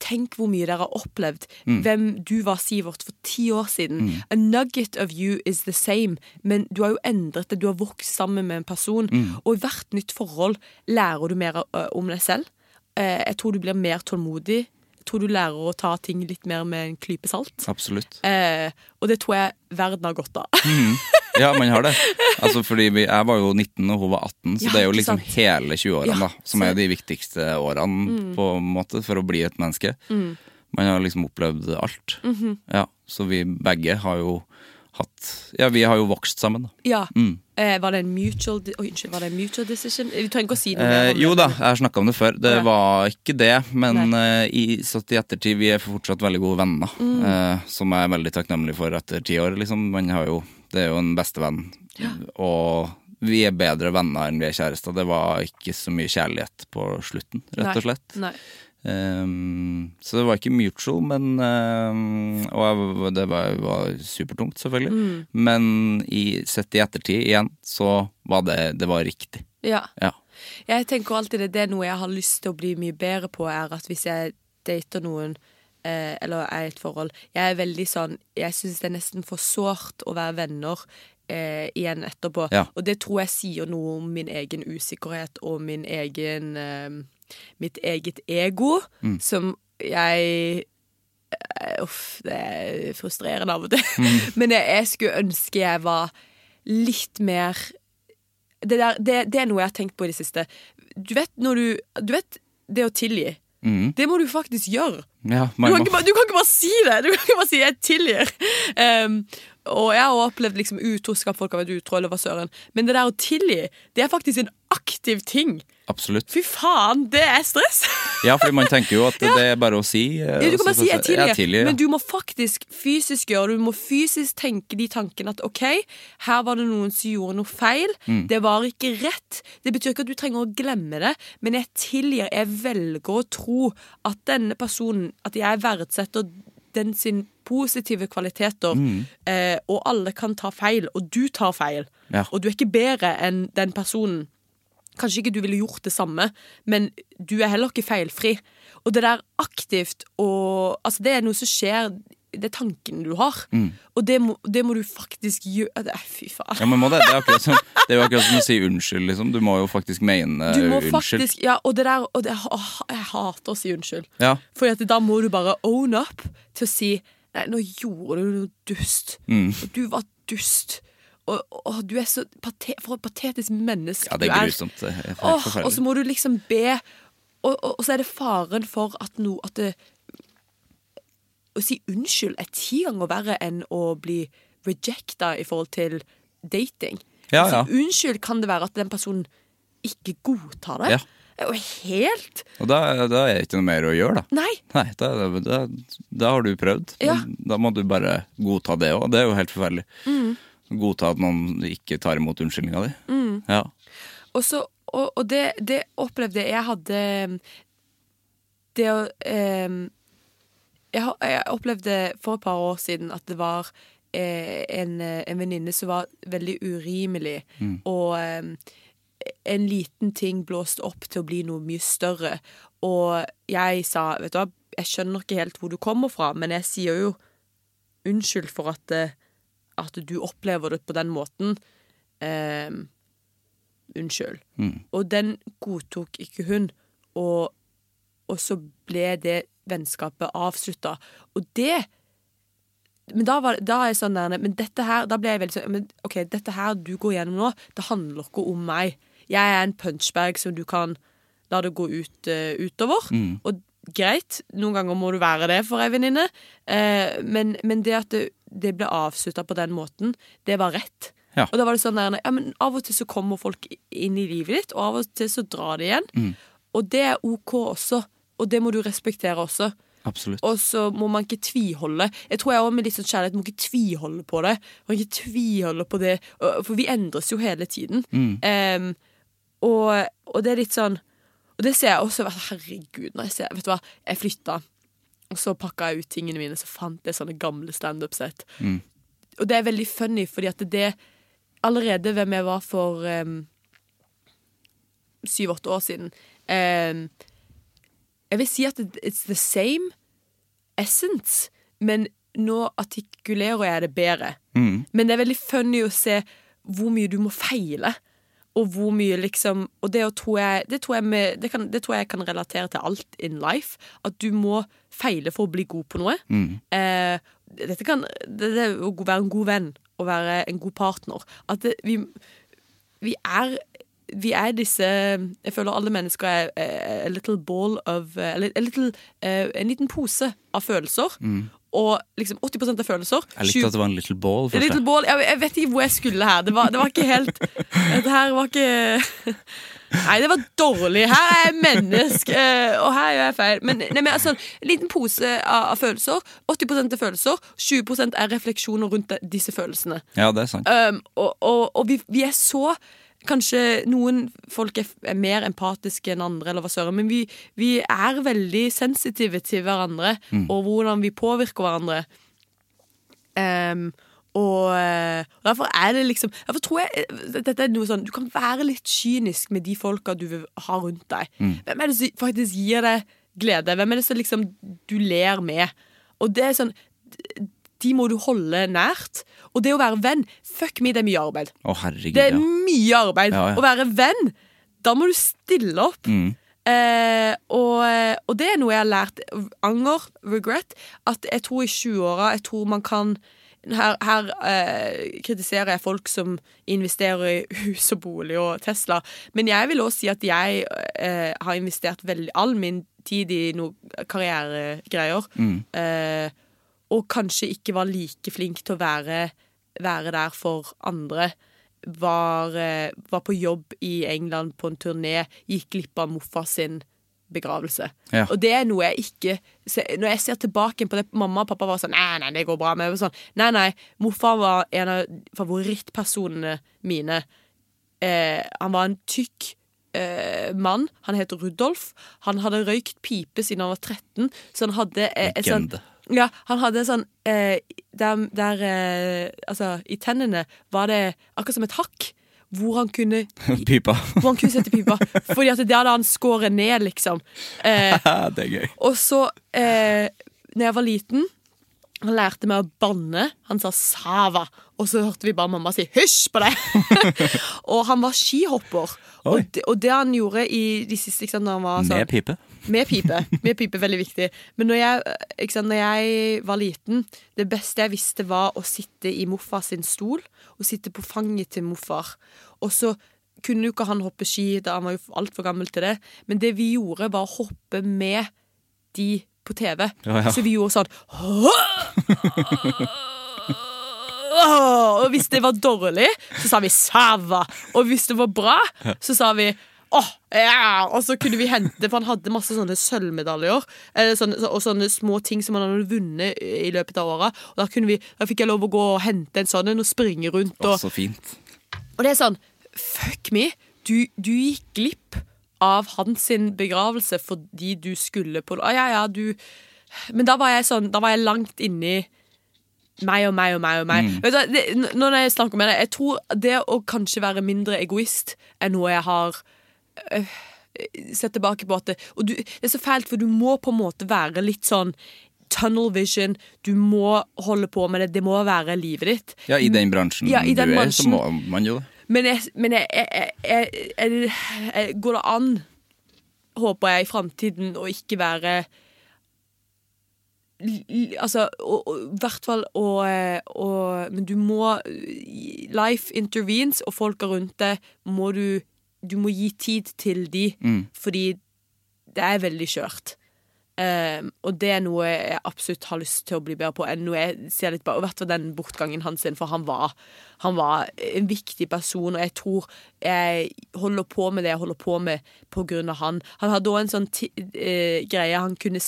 Speaker 4: Tenk hvor mye dere har opplevd. Hvem du var, Sivert, for ti år siden.
Speaker 1: Mm.
Speaker 4: A nugget of you is the same, men du har jo endret det. Du har vokst sammen med en person.
Speaker 1: Mm.
Speaker 4: Og i hvert nytt forhold lærer du mer uh, om deg selv. Uh, jeg tror du blir mer tålmodig. Tror du lærer å ta ting litt mer med en klype salt.
Speaker 1: Absolutt.
Speaker 4: Eh, og det tror jeg verden har godt av.
Speaker 1: Ja, man har det. Altså, fordi vi, jeg var jo 19 og hun var 18, så
Speaker 4: Ja,
Speaker 1: det er jo liksom
Speaker 4: sant?
Speaker 1: hele 20-årene,
Speaker 4: Ja.
Speaker 1: Som er de viktigste årene, på en måte, for å bli et menneske.
Speaker 4: Mm.
Speaker 1: Man har liksom opplevd alt.
Speaker 4: -hmm.
Speaker 1: Ja, så vi begge har jo hatt Ja, vi har jo vokst sammen, da.
Speaker 4: Ja.
Speaker 1: Mm.
Speaker 4: Eh, var det en mutual oh, unnskyld, var det en mutual decision? Vi trenger ikke å si
Speaker 1: Eh,
Speaker 4: det.
Speaker 1: jo da, jeg har snakka om det før. Det
Speaker 4: Ja.
Speaker 1: var ikke det, men eh, i, satt i ettertid Vi er fortsatt veldig gode venner,
Speaker 4: Mm.
Speaker 1: uh, som jeg er veldig takknemlig for etter ti år. Liksom. Man har jo, det er jo en bestevenn, og vi er bedre venner enn vi er kjærester. Det var ikke så mye kjærlighet på slutten, rett og slett.
Speaker 4: Nei. Nei.
Speaker 1: Ehm, så det var ikke mutual, men um, Og det var, var supertungt, selvfølgelig.
Speaker 4: Mm.
Speaker 1: Men i, sett i ettertid igjen, så var det, det var riktig.
Speaker 4: Ja.
Speaker 1: Ja.
Speaker 4: Jeg tenker alltid det, det er noe jeg har lyst til å bli mye bedre på, er at hvis jeg dater noen eh, eller er i et forhold Jeg er veldig sånn Jeg syns det er nesten for sårt å være venner eh, igjen etterpå.
Speaker 1: Ja.
Speaker 4: Og det tror jeg sier noe om min egen usikkerhet og min egen eh, mitt eget ego,
Speaker 1: Mm.
Speaker 4: som jeg eh, Uff, det er frustrerende av og til.
Speaker 1: Mm.
Speaker 4: Men jeg, jeg skulle ønske jeg var litt mer det, der, det, det er noe jeg har tenkt på i det siste. Du vet når du Du vet det å tilgi.
Speaker 1: Mm.
Speaker 4: Det må du faktisk gjøre.
Speaker 1: Ja,
Speaker 4: Du kan, bare, du kan ikke bare si det! Du kan ikke bare si 'jeg tilgir'. Um, og jeg har opplevd liksom utroskap, folk har vært utro, eller hva søren. Men det der å tilgi, det er faktisk en aktiv ting.
Speaker 1: Absolutt.
Speaker 4: Fy faen, det er stress!
Speaker 1: Ja, fordi man tenker jo at det er bare å si. eh,
Speaker 4: Ja, du kan bare si 'jeg tilgir,
Speaker 1: ja.
Speaker 4: men du må faktisk fysisk gjøre det. Du må fysisk tenke de tankene at OK, her var det noen som gjorde noe feil.
Speaker 1: Mm.
Speaker 4: Det var ikke rett. Det betyr ikke at du trenger å glemme det, men jeg tilgir. Jeg velger å tro at denne personen At jeg verdsetter den sin positive kvaliteter,
Speaker 1: Mm.
Speaker 4: eh, og alle kan ta feil, og du tar feil.
Speaker 1: Ja.
Speaker 4: Og du er ikke bedre enn den personen. Kanskje ikke du ville gjort det samme, men du er heller ikke feilfri. Og det der aktivt og Altså, det er noe som skjer Det er tanken du har. Og det må, det må du faktisk gjøre det, Fy faen.
Speaker 1: Ja, men må det, det, er som, det er jo akkurat som å si unnskyld, liksom. Du må jo faktisk mene
Speaker 4: Du
Speaker 1: unnskyld.
Speaker 4: faktisk Ja, og det der og det, åh, Jeg hater å si unnskyld.
Speaker 1: Ja.
Speaker 4: For da må du bare own up til å si Nei, nå gjorde du noe dust.
Speaker 1: Mm.
Speaker 4: Og du var dust. Og, og du er så pate, For et patetisk menneske
Speaker 1: Ja, det er grusomt. Er
Speaker 4: Åh, og så må du liksom be, og, og, og så er det faren for at noe At det Å si unnskyld er ti ganger verre enn å bli rejecta i forhold til dating.
Speaker 1: Ja, ja.
Speaker 4: Så unnskyld kan det være at den personen ikke godtar det.
Speaker 1: Ja.
Speaker 4: Er helt
Speaker 1: Og da, da er det ikke noe mer å gjøre, da.
Speaker 4: Nei!
Speaker 1: Nei, da, da, da har du prøvd.
Speaker 4: Ja.
Speaker 1: Da må du bare godta det òg. Det er jo helt forferdelig.
Speaker 4: Mm.
Speaker 1: Godta at noen ikke tar imot unnskyldninga di. Ja.
Speaker 4: Og, så, og, og det, det opplevde jeg hadde Det å eh, jeg, jeg opplevde for et par år siden at det var eh, en, en venninne som var veldig urimelig, og eh, en liten ting blåste opp til å bli noe mye større. Og jeg sa, vet du hva, jeg skjønner ikke helt hvor du kommer fra, men jeg sier jo unnskyld for at, eh, at du opplever det på den måten. Eh, unnskyld. Og den godtok ikke hun, og, og så ble det vennskapet avslutta. Og det Men da, var, da er jeg sånn der Men dette her Da ble jeg veldig sånn men, OK, dette her du går gjennom nå, det handler ikke om meg. Jeg er en punchbag som du kan la det gå ut, uh, utover. Og greit, noen ganger må du være det for ei venninne, eh, men, men det at det, det ble avslutta på den måten, det var rett.
Speaker 1: Ja.
Speaker 4: Og da var det sånn der, ja, men Av og til så kommer folk inn i livet ditt, og av og til så drar de igjen. Og det er OK også, og det må du respektere også.
Speaker 1: Absolutt.
Speaker 4: Og så må man ikke tviholde. Jeg tror jeg også med litt sånn kjærlighet må ikke tviholde på det. Man ikke tviholde på det, For vi endres jo hele tiden. Em, og, og det er litt sånn Og det ser jeg også Herregud, når jeg ser Vet du hva, jeg flytta, og så pakka jeg ut tingene mine, så fant jeg sånne gamle standup-sett. Og det er veldig funny, fordi at det Allerede hvem jeg var for syv-åtte år siden um, jeg vil si at it's the same essence, men nå artikulerer jeg det bedre. Men det er veldig funny å se hvor mye du må feile. Og hvor mye liksom Og det, tror jeg, det, tror jeg med, det, kan, det tror jeg kan relatere til alt in life. At du må feile for å bli god på noe. Eh, dette kan det, det å være en god venn og være en god partner. At det, vi, vi er vi er disse Jeg føler alle mennesker er a little ball of eh, Eller a little, eh, en liten pose av følelser. Og liksom 80 av følelser.
Speaker 1: Jeg likte at det var en little ball
Speaker 4: little ball, jeg, jeg vet ikke hvor jeg skulle her. Det var, det var ikke helt Det her var ikke Nei, det var dårlig. Her er jeg menneske, eh, og her gjør jeg feil. Men, nei, men altså, En liten pose av, av følelser. 80 er følelser. 20 er refleksjoner rundt disse følelsene.
Speaker 1: Ja, det er sant.
Speaker 4: Um, og og, og vi, vi er så Kanskje noen folk er, er mer empatiske enn andre, eller hva søren, men vi, vi er veldig sensitive til hverandre og hvordan vi påvirker hverandre. Um, og, eh, og derfor er det liksom Derfor tror jeg eh, dette er noe sånn Du kan være litt kynisk med de folka du vil ha rundt deg. Hvem er det som faktisk gir deg glede? Hvem er det som liksom du ler med? Og det er sånn De må du holde nært. Og det å være venn Fuck me, det er mye arbeid.
Speaker 1: Å, herregud,
Speaker 4: Det er
Speaker 1: ja.
Speaker 4: mye arbeid.
Speaker 1: Ja, ja.
Speaker 4: Å være venn, da må du stille opp.
Speaker 1: Mm.
Speaker 4: Eh, og, og det er noe jeg har lært. Anger, regret. At jeg tror i 20-åra Jeg tror man kan her, her eh, kritiserer jeg folk som investerer i hus og bolig og Tesla. Men jeg vil også si at jeg eh, har investert veldig all min tid i noen karrieregreier. Eh, og kanskje ikke var like flink til å være, være der for andre. Var, eh, var på jobb i England på en turné, gikk glipp av Moffa sin begravelse.
Speaker 1: Ja.
Speaker 4: Og det er noe jeg ikke Når jeg ser tilbake på det Mamma og pappa var sånn Nei, nei, det går bra. Men sånn Nei, nei. Moffa var en av favorittpersonene mine. Eh, han var en tykk eh, mann. Han het Rudolf. Han hadde røykt pipe siden han var 13, så han hadde eh, et
Speaker 1: Legende.
Speaker 4: Ja, han hadde sånn eh, Der, der eh, Altså, i tennene var det akkurat som et hakk. Hvor han kunne
Speaker 1: Pipa.
Speaker 4: Hvor han kunne sette pipa. Fordi at det hadde han skåret ned, liksom. Eh,
Speaker 1: det er gøy.
Speaker 4: og så, eh, når jeg var liten Han lærte meg å banne. Han sa 'Sava', og så hørte vi bare mamma si 'hysj på deg'. og han var skihopper. Og det, og det han gjorde i de siste sant, når han var sånn
Speaker 1: Med pipe.
Speaker 4: Med pipe. Med pipe er veldig viktig. Men når jeg, sant, når jeg var liten, det beste jeg visste, var å sitte i morfar sin stol og sitte på fanget til morfar. Og så kunne jo ikke han hoppe ski, da han var jo altfor gammel til det. Men det vi gjorde, var å hoppe med de på TV.
Speaker 1: Ja, ja.
Speaker 4: Så vi gjorde sånn Og hvis det var dårlig, så sa vi 'sava'. Og hvis det var bra, så sa vi Åh, ja! Og så kunne vi hente For han hadde masse sånne sølvmedaljer eller sånne, og sånne små ting som han hadde vunnet i løpet av åra. Og da, kunne vi, da fikk jeg lov å gå og hente en sånn en og springe rundt.
Speaker 1: Og,
Speaker 4: Og,
Speaker 1: så fint.
Speaker 4: og det er sånn Fuck me! Du, du gikk glipp av hans begravelse fordi du skulle på ah, Ja, ja, du Men da var jeg sånn Da var jeg langt inni meg og meg og meg og meg.
Speaker 1: Mm.
Speaker 4: Vet du, det, når jeg snakker med deg, jeg tror det å kanskje være mindre egoist er noe jeg har øh, sett tilbake på at det, Og du, det er så fælt, for du må på en måte være litt sånn tunnel vision. Du må holde på med det. Det må være livet ditt.
Speaker 1: Ja, i den bransjen
Speaker 4: Ja, i den
Speaker 1: du er, så må man jo det.
Speaker 4: Men, jeg, men jeg, jeg, går det an, håper jeg, i framtiden å ikke være Altså, i hvert fall å, Men du må Life intervenes, og folka rundt deg må du Du må gi tid til de, fordi det er veldig skjørt. Um, og det er noe jeg absolutt har lyst til å bli bedre på. enn noe jeg ser litt på, og hvert den bortgangen hans, for han var, han var en viktig person, og jeg tror jeg holder på med det jeg holder på med på grunn av han. Han hadde òg en sånn eh, greie han kunne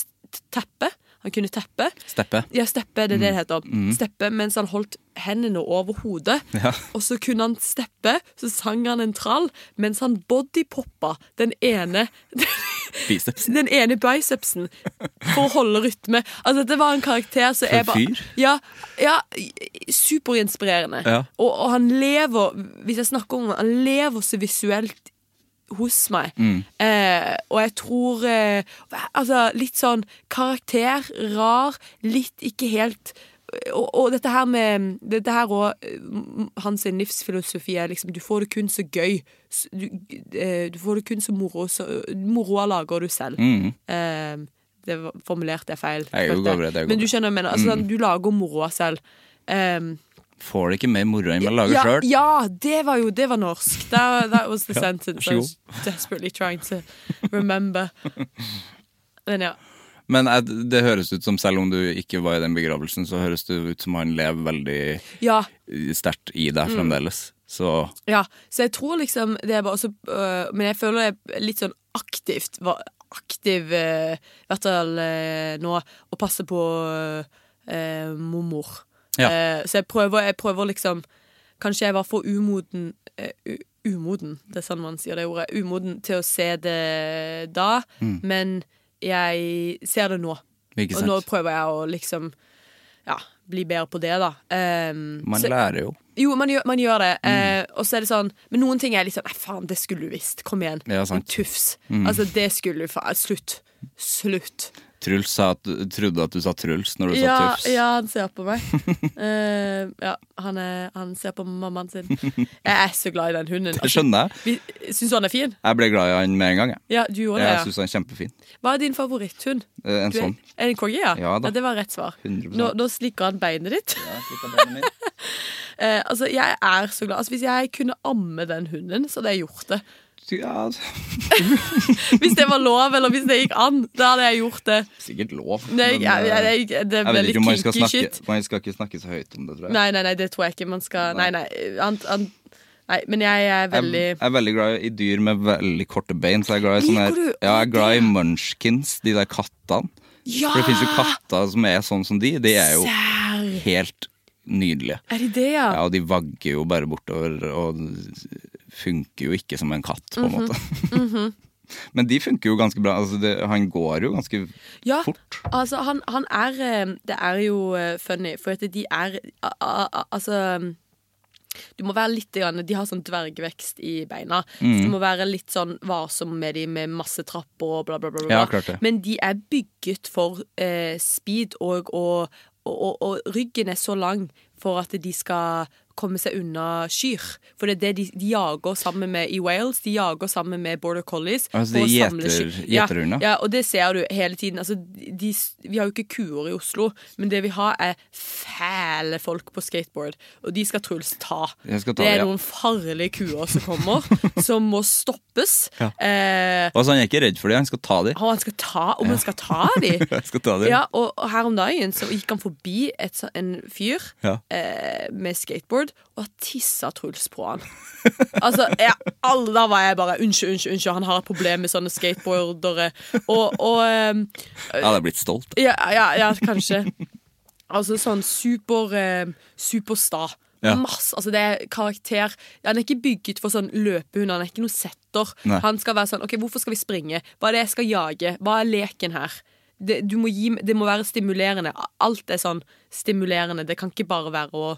Speaker 4: teppe. Han kunne teppe.
Speaker 1: Steppe.
Speaker 4: Ja, steppe, det er det det heter. Steppe mens han holdt hendene over hodet.
Speaker 1: Ja.
Speaker 4: Og så kunne han steppe, så sang han en trall mens han bodypoppa den ene
Speaker 1: Bicepsen.
Speaker 4: den ene bicepsen for å holde rytme. Altså, det var en karakter som er bare. Ja, ja superinspirerende.
Speaker 1: Ja.
Speaker 4: Og, og han lever, hvis jeg snakker om han lever så visuelt hos meg.
Speaker 1: Mm.
Speaker 4: Eh, og jeg tror eh, Altså, litt sånn karakter, rar, litt ikke helt og, og dette her med Dette her òg Hans livsfilosofi er liksom Du får det kun så gøy. Du, eh, du får det kun så moro. Så, moroa lager du selv.
Speaker 1: Mm.
Speaker 4: Eh, det formulerte jeg feil.
Speaker 1: Jeg
Speaker 4: jeg,
Speaker 1: jeg.
Speaker 4: Men du skjønner jeg mener. Altså, mm. du lager moroa selv. Um,
Speaker 1: Får det ikke mer moro enn man lager
Speaker 4: ja,
Speaker 1: sjøl?
Speaker 4: ja, det var jo Det var norsk. That, that was the sentence I was desperately trying to remember. Men ja.
Speaker 1: Men det høres ut som, selv om du ikke var i den begravelsen, så høres det ut som han lever veldig
Speaker 4: Ja,
Speaker 1: sterkt i deg fremdeles. Så
Speaker 4: ja. Så jeg tror liksom det er bare også øh, Men jeg føler jeg er litt sånn aktivt var Aktiv, øh, i hvert fall øh, nå, å passe på øh, mormor.
Speaker 1: Ja.
Speaker 4: Eh, så jeg prøver, jeg prøver liksom Kanskje jeg var for umoden uh, Umoden, det er sånn man sier det ordet. Umoden til å se det da, men jeg ser det nå.
Speaker 1: Mm.
Speaker 4: Og nå prøver jeg å liksom ja, bli bedre på det, da. Um,
Speaker 1: Man
Speaker 4: så-
Speaker 1: lærer jo.
Speaker 4: jo, man gjør, man gjør det.
Speaker 1: Mm.
Speaker 4: Uh, og så er det sånn Men noen ting er sånn Nei, faen, det skulle du visst. Kom igjen.
Speaker 1: Ja, sant. Mm.
Speaker 4: Altså, det skulle du faen Slutt. Slutt.
Speaker 1: Truls sa at, trodde at du sa Truls når du
Speaker 4: Ja,
Speaker 1: sa Tufs.
Speaker 4: ja, han ser på meg. uh, ja, han, er, han ser på mammaen sin. Jeg er så glad i den hunden.
Speaker 1: Det skjønner jeg.
Speaker 4: Syns du han er fin?
Speaker 1: Jeg ble glad i han med en gang. Jeg,
Speaker 4: Ja, du gjorde det,
Speaker 1: jeg
Speaker 4: ja.
Speaker 1: syns han er kjempefin.
Speaker 4: Hva er din favoritthund?
Speaker 1: Uh, En sånn.
Speaker 4: en korgi, ja?
Speaker 1: Ja ja?
Speaker 4: Det var rett svar.
Speaker 1: 100%.
Speaker 4: Nå, nå slikker han beinet ditt. Eh, altså, jeg er så glad. Altså, hvis jeg kunne amme den hunden, så hadde jeg gjort det.
Speaker 1: Ja,
Speaker 4: Hvis det var lov, eller hvis det gikk an, da hadde jeg gjort det.
Speaker 1: sikkert lov.
Speaker 4: Det,
Speaker 1: men,
Speaker 4: jeg, jeg,
Speaker 1: jeg,
Speaker 4: det, det er veldig kinky
Speaker 1: snakke,
Speaker 4: shit.
Speaker 1: man skal ikke snakke så høyt om det, tror jeg.
Speaker 4: Nei, nei, nei, det tror jeg ikke man skal Nei, nei. An, an, nei men jeg er veldig
Speaker 1: Jeg, jeg er veldig glad i dyr med veldig korte bein. Så jeg er glad i sånne her, ja, jeg er glad i munchkins, de der kattene.
Speaker 4: Ja!
Speaker 1: For det fins jo katter som er sånn som de. De er jo
Speaker 4: Sær.
Speaker 1: helt nydelige.
Speaker 4: Er de det, ja?
Speaker 1: Ja, og de vagger jo bare bortover og funker jo ikke som en katt, på en
Speaker 4: Mhm.
Speaker 1: måte. Men de funker jo ganske bra. Altså det, han går jo ganske
Speaker 4: Ja,
Speaker 1: fort.
Speaker 4: altså han, han er eh, Det er jo eh, funny, for at de er Altså du må være litt De har sånn dvergvekst i beina. Så
Speaker 1: Mm.
Speaker 4: du må være litt sånn varsom med de med masse trapper og bla, bla, bla. bla.
Speaker 1: Ja.
Speaker 4: Men de er bygget for eh, speed, og, og, og, og ryggen er så lang for at de skal komme seg unna kyr. For det er det de, de jager sammen med i Wales. De jager sammen med border collies.
Speaker 1: Altså, de gjeter-
Speaker 4: ja,
Speaker 1: unna?
Speaker 4: Ja, ja, og det ser du hele tiden. Altså, de, vi har jo ikke kuer i Oslo, men det vi har, er fæle folk på skateboard. Og de skal Truls ta.
Speaker 1: Skal ta
Speaker 4: det er
Speaker 1: ja.
Speaker 4: noen farlige kuer som kommer, som må stoppes. Eh,
Speaker 1: Altså, han er ikke redd for det, han skal ta
Speaker 4: dem. han skal ta, om han skal ta
Speaker 1: dem! Skal ta dem.
Speaker 4: Ja, og, og her om dagen så gikk han forbi et, en fyr
Speaker 1: Ja.
Speaker 4: eh, med skateboard og tissa Truls på han. Altså, jeg, alle, Da var jeg bare Unnskyld, unnskyld, unnskyld, han har et problem med sånne skateboardere. Og, og um,
Speaker 1: Jeg hadde blitt stolt.
Speaker 4: ja, ja, ja, kanskje. Altså sånn super um, supersta.
Speaker 1: Ja.
Speaker 4: Masse, altså det er karakter Han er ikke bygget for sånn løpehund, han er ikke noe setter.
Speaker 1: Nei.
Speaker 4: Han skal være sånn OK, hvorfor skal vi springe? Hva er det jeg skal jage? Hva er leken her? Det, du må gi, det må være stimulerende. Alt er sånn stimulerende. Det kan ikke bare være å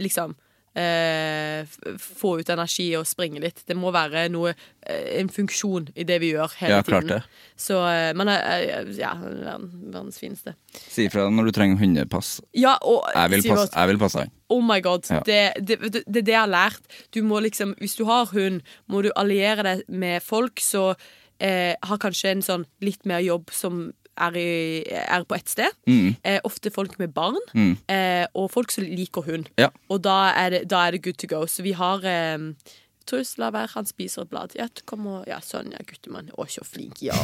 Speaker 4: liksom eh, få ut energi og springe litt. Det må være noe, eh, en funksjon i det vi gjør hele
Speaker 1: Ja, klart
Speaker 4: tiden.
Speaker 1: det.
Speaker 4: Så men man er eh, ja, verdens fineste.
Speaker 1: Si ifra når du trenger hundepass.
Speaker 4: Ja, og
Speaker 1: Jeg vil passe, jeg vil passe han.
Speaker 4: Oh my god.
Speaker 1: Ja.
Speaker 4: Det, det, det, det er det jeg har lært. Du må liksom, hvis du har hund, må du alliere deg med folk som eh, har kanskje en sånn litt mer jobb som er, i, er på ett sted.
Speaker 1: Mm.
Speaker 4: Eh, ofte folk med barn, eh, og folk som liker hund.
Speaker 1: Ja.
Speaker 4: Og da er, det, da er det good to go. Så vi har eh, Truls, la være, han spiser et blad. Ja, kommer, ja, sånn, ja, guttemann. Å, så flink. Ja,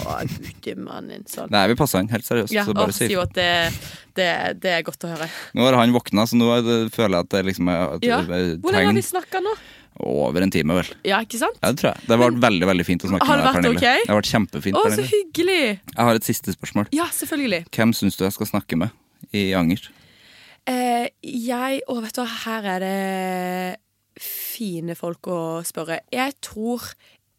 Speaker 4: guttemannen. Sånn.
Speaker 1: Nei, vi passer han, helt seriøst.
Speaker 4: Ja,
Speaker 1: så bare si
Speaker 4: at det, det, det er godt å høre.
Speaker 1: Nå har han våkna, så nå er føler jeg at det liksom er et,
Speaker 4: Ja.
Speaker 1: et
Speaker 4: Hvor lenge har vi snakka nå?
Speaker 1: Over en time, vel.
Speaker 4: Ja, ikke sant?
Speaker 1: Ja, det tror jeg. Det har vært veldig veldig fint å snakke
Speaker 4: Har
Speaker 1: med
Speaker 4: det
Speaker 1: deg,
Speaker 4: vært
Speaker 1: Pernille.
Speaker 4: ok?
Speaker 1: Det har vært kjempefint,
Speaker 4: Å, så
Speaker 1: Pernille.
Speaker 4: hyggelig!
Speaker 1: Jeg har et siste spørsmål.
Speaker 4: Ja, selvfølgelig.
Speaker 1: Hvem syns du jeg skal snakke med i Angers?
Speaker 4: Eh, jeg Og vet du hva, her er det fine folk å spørre. Jeg tror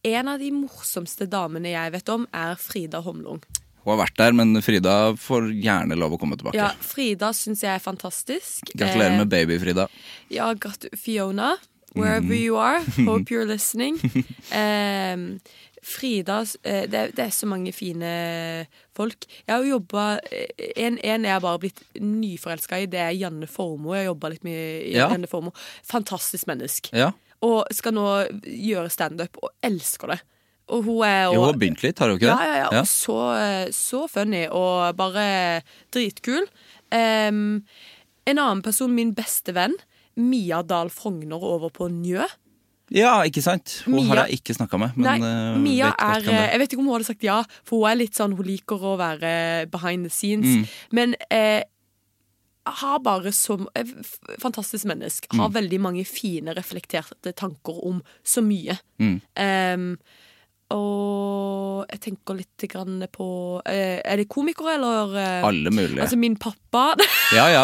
Speaker 4: en av de morsomste damene jeg vet om, er Frida Homlung.
Speaker 1: Hun har vært der, men Frida får gjerne lov å komme tilbake.
Speaker 4: Ja, Frida syns jeg er fantastisk.
Speaker 1: Gratulerer
Speaker 4: Eh,
Speaker 1: med baby, Frida.
Speaker 4: Ja, gratu Fiona, wherever you are, hope you're listening. Um, Frida eh, det, er- det er så mange fine folk. Jeg har jo jobba En, en jeg har bare blitt nyforelska i, det er Janne Formoe. Jeg har jobba litt med
Speaker 1: Ja.
Speaker 4: Janne Formoe. Fantastisk menneske.
Speaker 1: Ja.
Speaker 4: Og skal nå gjøre standup, og elsker det. Og hun er
Speaker 1: Jo, hun har begynt litt, har hun ikke
Speaker 4: ja,
Speaker 1: det?
Speaker 4: ja, ja. Og så, eh, så funny og bare dritkul. Um, en annen person, min beste venn, Mia Dahl Frogner over på Njø.
Speaker 1: Ja, ikke sant? Hun
Speaker 4: Mia-
Speaker 1: har jeg ikke snakka med. Men
Speaker 4: Nei,
Speaker 1: eh,
Speaker 4: Mia
Speaker 1: vet
Speaker 4: er Jeg vet ikke om hun hadde sagt ja, for hun er litt sånn Hun liker å være behind the scenes.
Speaker 1: Mm.
Speaker 4: Men eh, har bare som eh, Fantastisk menneske. Har
Speaker 1: Mm.
Speaker 4: veldig mange fine, reflekterte tanker om så mye.
Speaker 1: Mm.
Speaker 4: Em, og jeg tenker litt på eh, Er det komikere, eller eh,
Speaker 1: Alle mulige.
Speaker 4: Altså, min pappa
Speaker 1: Ja, ja.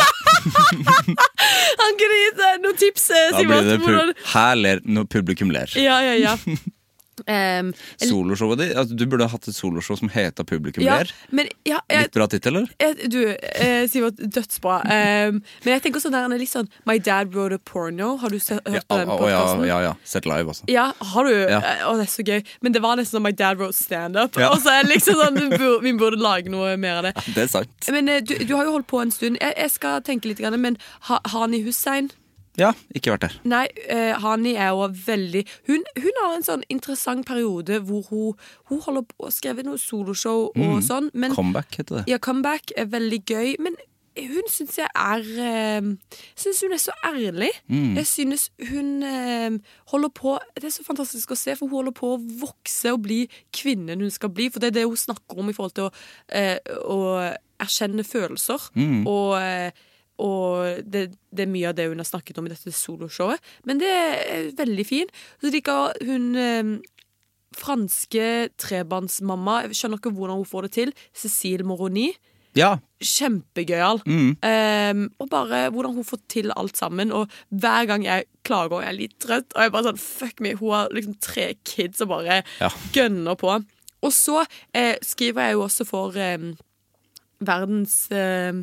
Speaker 4: Han kunne gitt deg noen tips, eh,
Speaker 1: Da blir det pub Her ler når publikum ler.
Speaker 4: Ja, ja, ja. El-
Speaker 1: Soloshowet ditt? Altså, du burde ha hatt et soloshow som heter Publikum
Speaker 4: ja,
Speaker 1: ler.
Speaker 4: men ja, jeg,
Speaker 1: Litt bra tittel, eller?
Speaker 4: jeg, Du, eh, Sivert, dødsbra. Um, men jeg tenker sånn der, er litt sånn My Dad Wrote a Porno. Har du se, hørt
Speaker 1: Ja,
Speaker 4: på den
Speaker 1: ja,
Speaker 4: podkasten?
Speaker 1: ja, ja. Sett live, altså.
Speaker 4: Ja, har du?
Speaker 1: Ja.
Speaker 4: Eh, Å, det er så gøy. Men det var nesten sånn My Dad Wrote Standup.
Speaker 1: Ja.
Speaker 4: Og så er liksom sånn, vi burde, vi burde lage noe mer av det.
Speaker 1: Det er sant.
Speaker 4: Men eh, du, du har jo holdt på en stund. Jeg, jeg skal tenke litt, men ha, Hani Hussein
Speaker 1: Ja, ikke vært der.
Speaker 4: Nei, eh, Hani er jo veldig hun, hun har en sånn interessant periode hvor hun, hun holder på å skrive noe soloshow og sånn. Men
Speaker 1: Comeback heter det.
Speaker 4: ja, comeback er veldig gøy. Men hun syns jeg er eh, Syns hun er så ærlig. Jeg synes hun eh, holder på Det er så fantastisk å se, for hun holder på å vokse og bli kvinnen hun skal bli. For det er det hun snakker om i forhold til å, eh, å erkjenne følelser. Og eh, og det, det er mye av det hun har snakket om i dette soloshowet. Men det er veldig fin. Så liker hun eh, franske trebarnsmamma. Jeg skjønner ikke hvordan hun får det til. Cécile Moroni.
Speaker 1: Ja.
Speaker 4: Kjempegøyal. Eh, og bare hvordan hun får til alt sammen. Og hver gang jeg klager og jeg er litt trøtt, og jeg bare sånn fuck me, hun har liksom tre kids og bare
Speaker 1: Ja.
Speaker 4: gønner på. Og så eh, skriver jeg jo også for eh, verdens eh,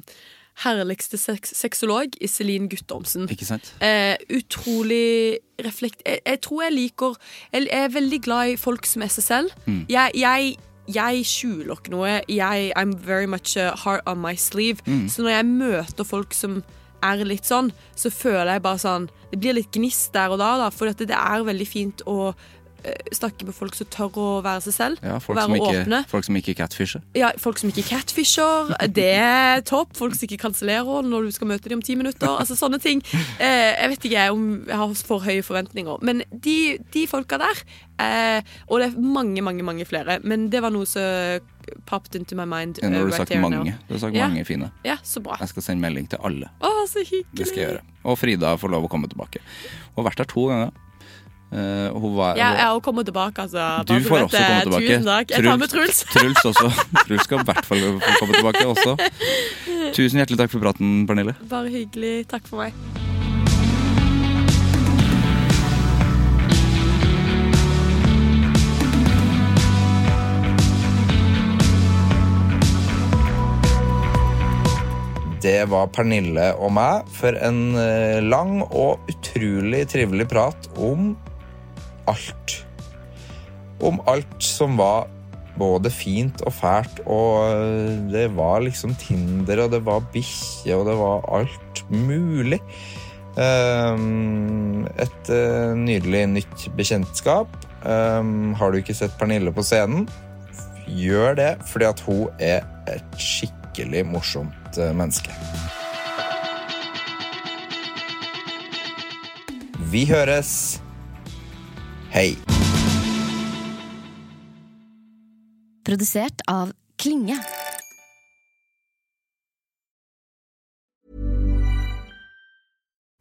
Speaker 4: herligste sex sexolog, Iselin Guttormsen.
Speaker 1: Ikke sant?
Speaker 4: Eh, utrolig reflekt... Jeg, jeg tror jeg liker Jeg er veldig glad i folk som er seg selv. Jeg, jeg, jeg skjuler ikke noe. Jeg, I'm very much a heart on my sleeve. Så når jeg møter folk som er litt sånn, så føler jeg bare sånn Det blir litt gnist der og da, da for det er veldig fint å eh, snakke med folk som tør å være seg selv.
Speaker 1: Ja, folk,
Speaker 4: være
Speaker 1: som ikke,
Speaker 4: åpne.
Speaker 1: folk som ikke catfisher.
Speaker 4: Ja, Folk som ikke catfisher, det er topp. Folk som ikke kansellerer når du skal møte dem om ti minutter. Altså sånne ting. Eh, jeg vet ikke om jeg har for høye forventninger. Men de, de folka der, eh, og det er mange, mange mange flere, men det var noe som popped into my mind.
Speaker 1: Ja, Nå har du
Speaker 4: right
Speaker 1: sagt mange. Du har sagt
Speaker 4: Ja.
Speaker 1: mange fine.
Speaker 4: Ja, så bra.
Speaker 1: Jeg skal sende melding til alle.
Speaker 4: Å, så hyggelig.
Speaker 1: Det skal jeg gjøre. Og Frida får lov å komme tilbake. Har vært der to ganger. Eh, hun var,
Speaker 4: Ja, jeg har kommet tilbake, altså.
Speaker 1: Du får også komme tilbake.
Speaker 4: Tusen takk. Jeg tar med Truls.
Speaker 1: Truls. Truls skal i hvert fall få komme tilbake også. Tusen hjertelig takk for praten, Pernille.
Speaker 4: Bare hyggelig. Takk for meg.
Speaker 3: Det var Pernille og meg for en eh, lang og utrolig trivelig prat om alt. Om alt som var både fint og fælt, og eh, det var liksom Tinder, og det var bikkje, og det var alt mulig. Um, et eh, nydelig nytt bekjentskap. Har du ikke sett Pernille på scenen, gjør det, fordi at hun er et skikkelig morsomt eh, menneske. Vi høres. Hei.
Speaker 6: Produsert av Klinge.